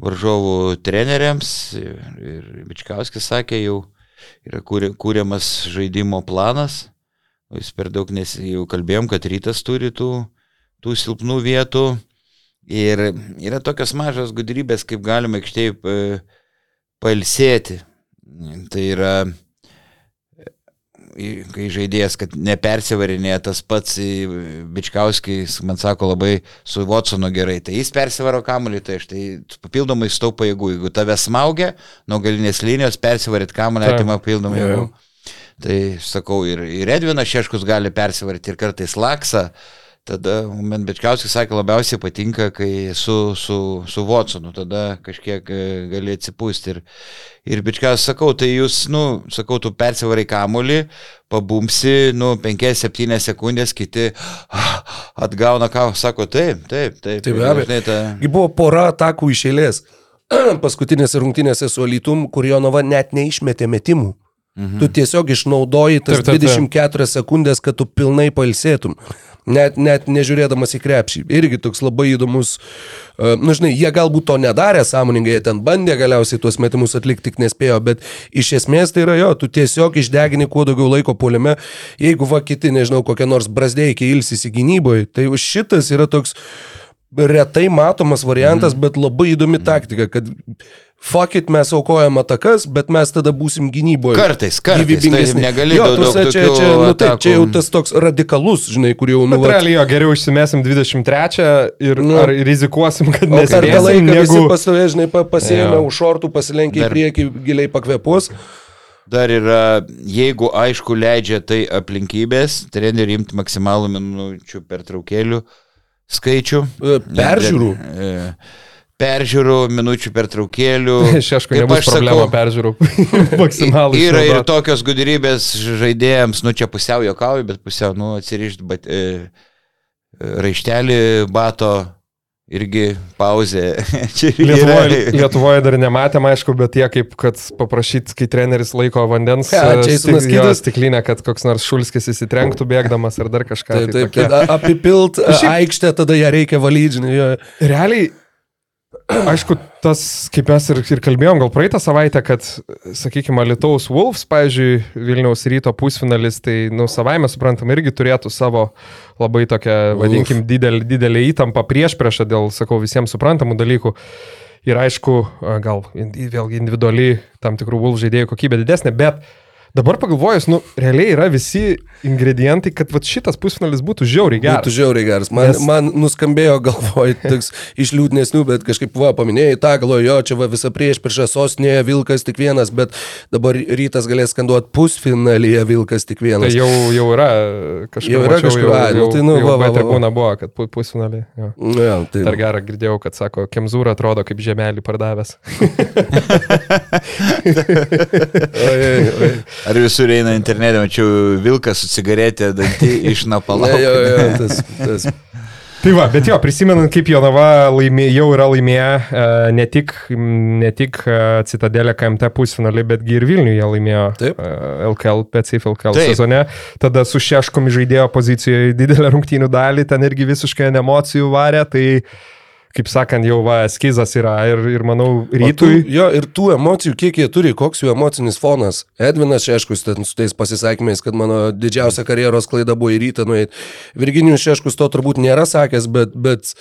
varžovų treneriams. Ir, ir Bičkauskis sakė, jau yra kūri- kūriamas žaidimo planas. Jis per daug nes jau kalbėjom, kad rytas turi tų, tų silpnų vietų. Ir yra tokios mažos gudrybės, kaip galima aikštėje pa- pailsėti. Tai yra kai žaidėjas, kad nepersivarinėja tas pats Bičkauskis, man sako, labai su Watsonu gerai, tai jis persivaro kamuolį, tai aš tai papildomai stau pajėgų, jeigu tave smaugia, nuo galinės linijos persivarit kamuolį, atima papildomai jėgų. Tai sakau, ir, ir Edvinas Šeškus gali persivaryti, ir kartais Laksa. Tada man Bečkauskis sakė, labiausiai patinka, kai su, su, su Watsonu, tada kažkiek e, gali atsipūsti. Ir, ir Bečkaus sakau, tai jūs, nu, sakau, tu persivarai kamulį, pabumsi, nu, 5-7 sekundės, kiti "Ah, atgauna ką, sako, taip, taip, taip. Tai be Ir abejo. ta... Buvo pora atakų iš eilės. <clears throat> Paskutinėse rungtynėse su Alytum, kur Jonava net neišmetė metimų. Mhm. Tu tiesiog išnaudoji tas Taip, taip, taip. 24 sekundės, kad tu pilnai pailsėtum. Net, net nežiūrėdamas į krepšį. Irgi toks labai įdomus. Uh, nu, žinai, jie galbūt to nedarė sąmoningai, jie ten bandė galiausiai tuos metimus atlikti, tik nespėjo, bet iš esmės tai yra jo, tu tiesiog išdegini kuo daugiau laiko poliame. Jeigu va kiti, nežinau, kokie nors brazdėjai ilsisi gynyboje, tai šitas yra toks retai matomas variantas, mm. bet labai įdomi taktika, kad fuck it, mes aukojam atakas, bet mes tada būsim gynyboje. Kartais, kartais, tai negali jo, daug- daug čia, čia, nu, taip, čia jau tas toks radikalus, žinai, kur jau, nu, Bet realiai jo, geriau išsimesim 23 ir Nu. ar rizikuosim, kad O per tą laiką negu... visi pastovė, žinai, pa- pasiėmė Jo. už šortų, pasilenkė į Dar- priekį, giliai pakvėpus. Dar yra, jeigu aišku leidžia tai aplinkybės, treneriui imti maksimalų minučių pertraukėlių skaičių. E, Peržiūrų. E, Peržiūrų, minučių pertraukėlių. <laughs> Šešku, Kaip aš sakau, peržiūrų. <laughs> Maksimalai. Yra ir tokios gudrybės žaidėjams, nu čia pusiau jokauju, bet pusiau, nu atsirišti bat, e, raištelį bato, irgi pauzė. <laughs> čia Lietuvoje, Lietuvoje dar nematėm, aišku, bet jie kaip, kad paprašyti, kai treneris laiko vandens Ja, e, Jasonas stik- jo, Kidas. stiklinę, kad koks nors šulskis įsitrenktų bėgdamas ar dar kažką. Taip, tai taip, tokie- kad a- apipilt a, Šiaip- aikštę, tada ją reikia jo. Realiai, aišku, tas, kaip mes ir, ir kalbėjom, gal praeitą savaitę, kad, sakykime, Lietuvos Wolves, pavyzdžiui, Vilniaus ryto pusfinalis, tai, nu, savaime suprantam, irgi turėtų savo labai tokią, vadinkim, didelį, didelį įtampą prieš priešą dėl, sakau, visiems suprantamų dalykų. Ir aišku, gal vėlgi individuali tam tikrų Wolves žaidėjų kokybė didesnė, bet dabar pagalvojus, nu, realiai yra visi ingredientai, kad vat, šitas pusfinalis būtų žiauriai Būtų geras. žiauriai geras. Man, Nes- man nuskambėjo galvoj toks iš liūdnesnių, bet kažkaip, va, paminėjai tą, galvoju, jo, čia va visa prieš prieš sostinėje Vilkas tik vienas, bet dabar rytas galės skanduoti pusfinalyje Vilkas tik Tai vienas. jau, jau yra kažkur. Jau yra kažkur, ai, nu tai nu, va, va, va, va. tribūna buvo, kad pu- pusfinalį. jo. Nu, ja, tai... Dar gerą girdėjau, kad sako, Kemzūra atrodo kaip žemelį pardavęs. <laughs> Oi, oi, oi. Ar visur eina internete, mačiau Vilkas su cigaretė dantį <laughs> iš Ne, napalo. jo, jo, tas, tas. Tai va, bet jo, prisimenant, kaip Jonava laimė, jau yra laimėję e, ne tik, ne tik e, Citadelė KMT pusfinalį, betgi ir Vilniuje laimėjo Taip. e, LKL, PCF LKL Taip. sezone. Tada su Šeškomi žaidėjo pozicijoje didelę rungtynių dalį, ten irgi visiškai emocijų varė, tai kaip sakant, jau va, eskizas yra ir, ir manau, rytui. jo, ir tų emocijų, kiek jie turi, koks jų emocinis fonas. Edvinas Šeškus ten su tais pasisakymais, kad mano didžiausia karjeros klaida buvo į rytą nueiti. Virginijus Šeškus to turbūt nėra sakęs, bet... bet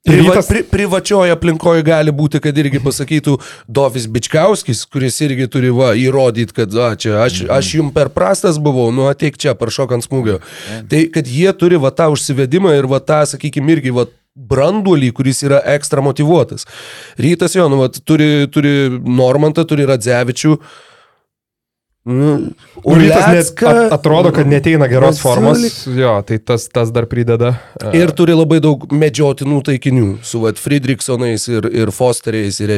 Priva, pri, privačioje aplinkoje gali būti, kad irgi pasakytų Dovis Bičkauskis, kuris irgi turi va, įrodyti, kad a, čia, aš, aš jums per prastas buvau, nu ateik čia, prašok ant smūgio. Tai kad jie turi va tą užsivedimą ir va tą, sakykime, irgi va branduolį, kuris yra ekstra motivuotas. Rytas jo, nu, vat, turi, turi Normantą, turi Radzevičių. O rytas net Ulecką. at- atrodo, kad neteina geros Vasiulį. formos. Jo, tai tas, tas dar prideda. E, Ir turi labai daug medžiotinų taikinių su vat, Friedrichsonais ir, ir Fosteriais ir.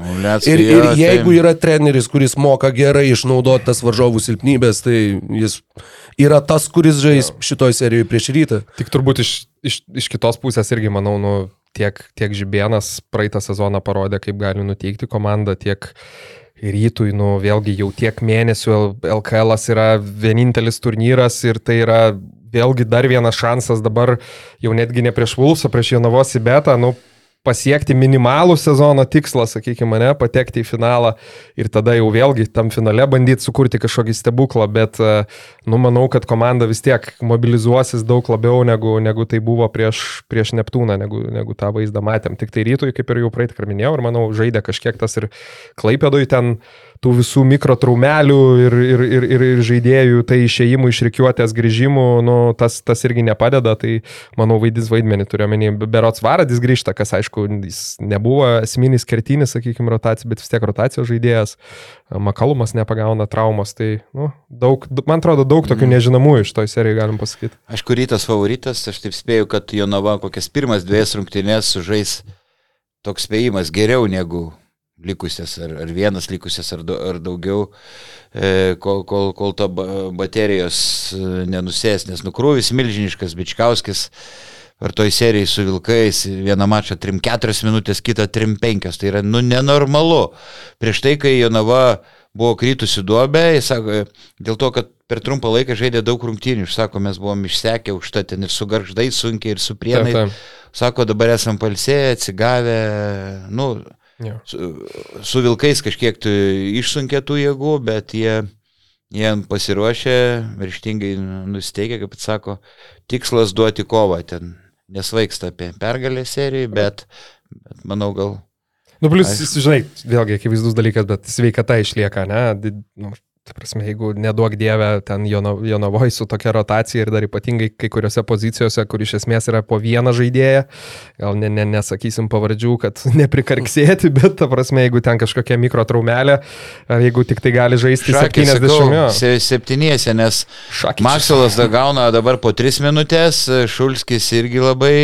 O, Uleckai, Ir, ir jo, jeigu tai- yra treneris, kuris moka gerai išnaudoti tas varžovų silpnybės, tai jis yra tas, kuris žais šitoj serijoje prieš rytą. Tik turbūt iš, iš, iš kitos pusės irgi, manau, nu, tiek, tiek Žibienas praeitą sezoną parodė, kaip gali nuteikti komandą, tiek rytui, nu, vėlgi jau tiek mėnesių LKL yra vienintelis turnyras ir tai yra vėlgi dar vienas šansas dabar jau netgi ne prieš Vulsą, prieš Jonavos į betą, nu, pasiekti minimalų sezono tikslą, sakykime, ne, patekti į finalą ir tada jau vėlgi tam finale bandyti sukurti kažkokį stebuklą, bet, e, nu, manau, kad komanda vis tiek mobilizuosis daug labiau negu, negu tai buvo prieš, prieš Neptūną, negu, negu tą vaizdą matėm. Tik tai rytui, kaip ir jau praeitą kartą minėjau, ir manau, žaidė kažkiek tas ir Klaipėdui ten tų visų mikrotraumelių ir, ir, ir, ir, ir žaidėjų, tai išėjimų iš reikiuotės grįžimų, nu, tas, tas irgi nepadeda, tai manau vaidys vaidmenį turiu menį. Berots Varadis grįžta, kas aišku, jis nebuvo esminis kertinis, sakykime, rotacija, bet vis tiek rotacijos žaidėjas. Makalumas nepagauna traumos, tai nu, daug, man atrodo, daug tokių Mhm. nežinomųjų iš toj serijai galim pasakyti. Aišku, rytas favoritas, aš taip spėju, kad Jonava kokias pirmas dviejas rungtynės sužais toks spėjimas geriau negu likusias, ar, ar vienas likusias, ar, ar daugiau, e, kol, kol, kol ta ba- baterijos e, nenusės, nes nukrūvis milžiniškas, Bičkauskis per toj serijai su Vilkais, vieną mačą 3-4 minutės, kitą 3-5, tai yra nu nenormalu. Prieš tai, kai Jonava buvo krytusi duobę, jis sako, dėl to, kad per trumpą laiką žaidė daug rungtynių, Jis sako, mes buvom išsekę užtat ten ir su garždai sunkiai, ir su prienai. Taip, taip. Sako, dabar esam palsėję, atsigavę, nu, Jo. su, su vilkais kažkiek tu išsunkė tų jėgų, bet jie, jie pasiruošę, ryštingai nusteigia, kaip sako, tikslas duoti kovą ten. Nesvaiksta apie pergalę serijai, bet, bet manau gal Nu, plus, Aišku. žinai, vėlgi akivaizdus dalykas, bet sveikata išlieka, ne? Nu, ta prasme, jeigu neduok dievę ten Jonavoj su tokia rotacija ir dar ypatingai kai kuriuose pozicijose, kur iš esmės yra po vieną žaidėją, gal ne, ne, nesakysim pavardžių, kad <laughs> neprikarksėti, bet ta prasme, jeigu ten kažkokia mikrotraumelė, ar jeigu tik tai gali žaisti Šakės, 70 sakau, jo. se- septyniese, nes Šakės. Makselas da gauna dabar po 3 minutės, Šulskis irgi labai,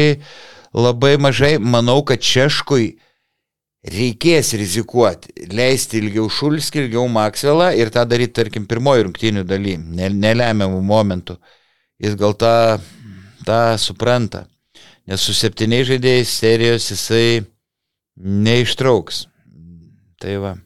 labai mažai. Manau, kad Češkui reikės rizikuoti, leisti ilgiau Šulskį, ilgiau Makselą ir tą daryti, tarkim, pirmoji rungtynių daly, ne- nelemiamų momentų. Jis gal tą, tą supranta, nes su septyniais žaidėjais serijos jisai neištrauks. Tai va.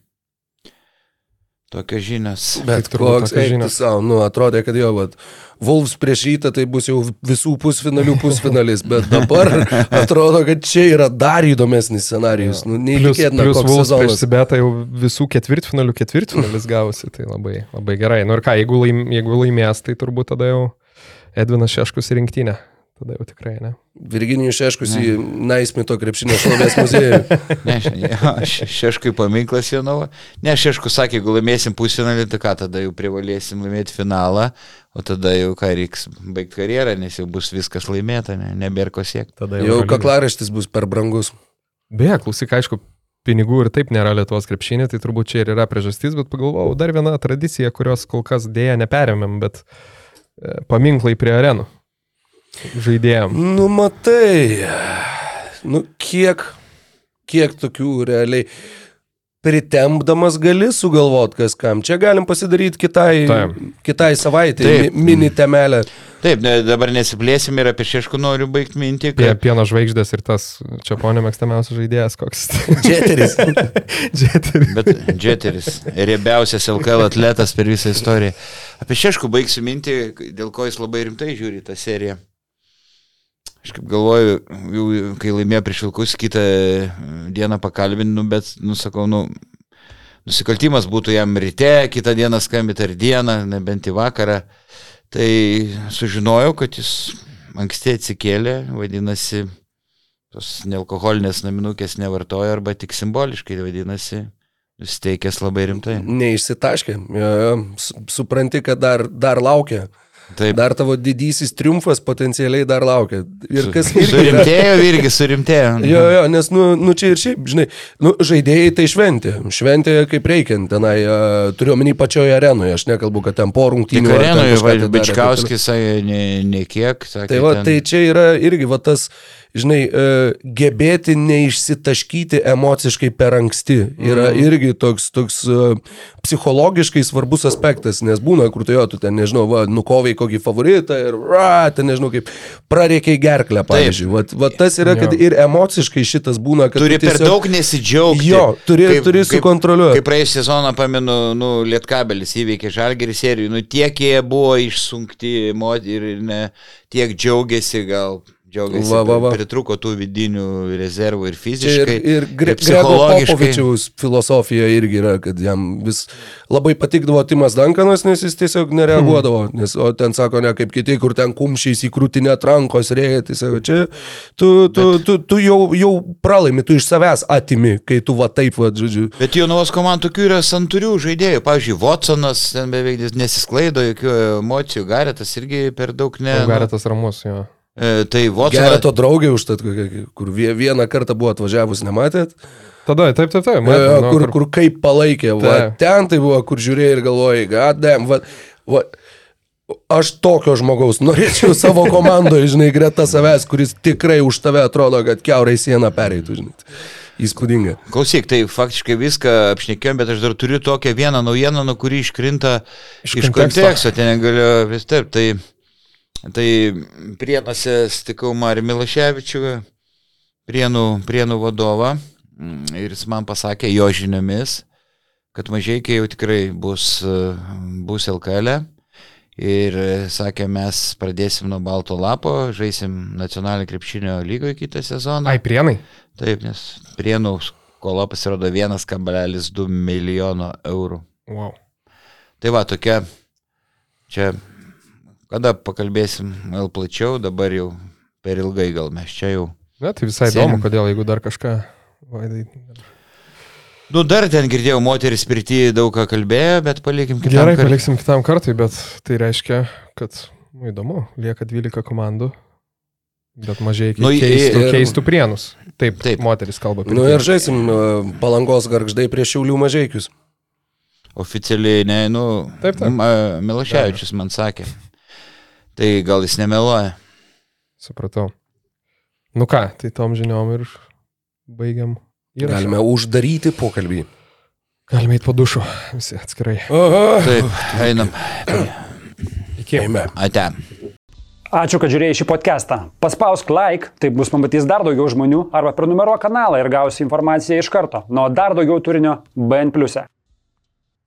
Tokios žinios. Bet koks žinios. savo, nu, atrodė, kad jo, vat, Wolves prieš rytą tai bus jau visų pusfinalių <laughs> pusfinalis, bet dabar atrodo, kad čia yra dar įdomesnis scenarijus. Nu, neįtikėtina, plus koks Wolves prieš sezonas. Sibetą jau visų ketvirtfinalių ketvirtfinalis gavosi, tai labai, labai gerai. Nu ir ką, jeigu, laim, jeigu laimės, tai turbūt tada jau Edvinas Šeškus į rinktinę. Tada jau tikrai, ne? Virginijus Šeškus į Naismito krepšinio šlovės muziejų. <laughs> Ne, še- šeškui paminklas Jonava. Ne, šeškus sakė, jeigu laimėsim pusfinalį, tai ką tada jau privalėsim laimėti finalą, o tada jau ką reiks baigti karjerą, nes jau bus viskas laimėta, ne, nebėra ko siekti. Tada Jau gali- kaklaraštis bus per brangus. Beje, klausyk, aišku, pinigų ir taip nėra Lietuvos krepšinė, tai turbūt čia ir yra priežastis, bet pagalvojau, dar viena tradicija, kurios kol kas dėja neperėmėm, bet e, paminklai prie arenų. Žaidėjom. Nu, matai, nu, kiek, kiek tokių realiai pritempdamas gali sugalvot kas kam. Čia galim pasidaryti kitai, Taip. kitai savaitai, Taip. mi- mini temelę. Taip, ne, dabar nesiplėsim ir apie šeškų noriu baigti mintį. Pie, Kad, pieno žvaigždės ir tas čia ponio mėgstamiausias žaidėjas koks. <laughs> Džeteris. <laughs> Džeteris. bet Džeteris, riebiausias LKL atletas per visą istoriją. Apie šeškų baigsiu mintį, dėl ko jis labai rimtai žiūri tą seriją. Aš kaip galvoju, jau kai laimėjo prieš Vilkus, kitą dieną pakalbinu, bet, nusakau, nu, nusikaltimas būtų jam ryte, kitą dieną skambinti ar dieną, nebent į vakarą. Tai sužinojau, kad jis anksti atsikėlė, vadinasi, tos nealkoholinės naminukės nevartojo arba tik simboliškai, vadinasi, nusteikęs labai rimtai. Neišsitaškė. Supranti, kad dar, dar laukia. Taip, Dar tavo didysis triumfas potencialiai dar laukia. Ir kas irgi surimtėjo, irgi surimtėjo. <laughs> Jo, jo, nes, nu, nu čia ir šiaip, žinai, nu, žaidėjai tai šventė. Šventė kaip reikiant, tenai, uh, turiu omeny pačioje arenoje, aš nekalbu, kad ten po Tik rungtynių. ten arenoje, kažką tai ne, ne kiek. Sakė, Tai va, ten- tai čia yra irgi va tas, žinai, e, gebėti neišsitaškyti emociškai per anksti. Yra Mhm. irgi toks, toks e, psichologiškai svarbus aspektas, nes būna, kur tu jo, tu ten, nežinau, va, nukovai kokį favoritą ir, ra, ten, nežinau, kaip prareikiai gerklę, pavyzdžiui. Va, va tas yra, kad ir emociškai šitas būna, kad Turi tu per daug nesidžiaugti. Jo, turi- turi sukontroliuoti. Kaip praėjusią sezoną, pamenu, nu, Lietkabelis įveikė Žalgerį serijų, nu, tiek jie buvo išsunkti ir ne, tiek džiaugiasi gal Džiaugiasi, Va, va, va. pritruko tų vidinių rezervų ir Čia ir, fiziškai. ir Gre ir Grego psichologiškai. Popovičiaus filosofija irgi yra, kad jam vis labai patikdavo Timas Dankanas, nes jis tiesiog nereaguodavo. Nes, o ten sako, ne kaip kiti, kur ten kumščiais į krūtinę trankos rėja. Tai sako, čia tu, tu, tu, tu jau, jau pralaimi, tu iš savęs atimi, kai tu va taip, va, žodžiu. Bet Jonavos komandų tokių yra santurių žaidėjų. Pavyzdžiui, Watsonas ten beveik nesisklaido, jokių emocijų. Garetas irgi per daug ne. Garetas ramus, jo. E, tai Gerą Watsonas. to draugė užtat, kur vie- vieną kartą buvo atvažiavus, nematėt? Tada, taip, taip, taip. Jo, matėm, jo, nu, kur, kur kaip palaikė. Va, Taip. ten tai buvo, kur žiūrėjai ir galvojai, gadam, va, va, aš tokio žmogaus norėčiau <laughs> savo komandoje, žinai, greta savęs, kuris tikrai už tave atrodo, kad keurai sieną pereitų, žinai. Įspūdinga. Klausyk, tai faktiškai viską apšnekėjom, bet aš dar turiu tokią vieną naujieną, nuo kuri iškrinta Iš iš, konteksto, ten negaliu vis taip. Tai, tai Prienuose stikau Marį Milaševičių, Prienų, Prienų vadovą, mm, ir jis man pasakė jo žiniomis, kad mažiekiai jau tikrai bus, bus LKL. -e. Ir sakė, mes pradėsim nuo balto lapo, žaisim nacionalinį krepšinio lygoje kitą sezoną. Ai, prienai. Taip, nes Prienų skola pasirodo 1,2 milijono eurų. Wow. Tai va, tokia, čia, kada pakalbėsim gal plačiau, dabar jau per ilgai gal mes čia jau. Na, tai visai Sėdim. įdomu, kodėl, jeigu dar kažką. Vaidai. Nu, dar ten girdėjau, moteris pirti daug ką kalbėjo, bet palikim kitam Gerai, kartui. paliksim kitam kartui, bet tai reiškia, kad, nu, įdomu, lieka 12 komandų, bet mažai Nu, keistų, ir- keistų prienus. Taip, Taip. moteris kalba. apie Nu ir žaisim e, palangos garždai prieš šiaulių mažiekius. Oficialiai, ne, nu, Taip, taip. Milaševičius man sakė. Tai gal jis nemeluoja. Supratau. Nu ką, tai tom žiniom ir baigiam. įrašą. Galime uždaryti pokalbį. Galime eiti po dušo, visi atskirai. Taip, einam. Iki. Eime. Ate. Ačiū, kad žiūrėjai šį podcastą. Paspausk like, taip bus pamatys dar daugiau žmonių, arba prenumeruok kanalą ir gausi informaciją iš karto. Nuo dar daugiau turinio BN ⁇. e.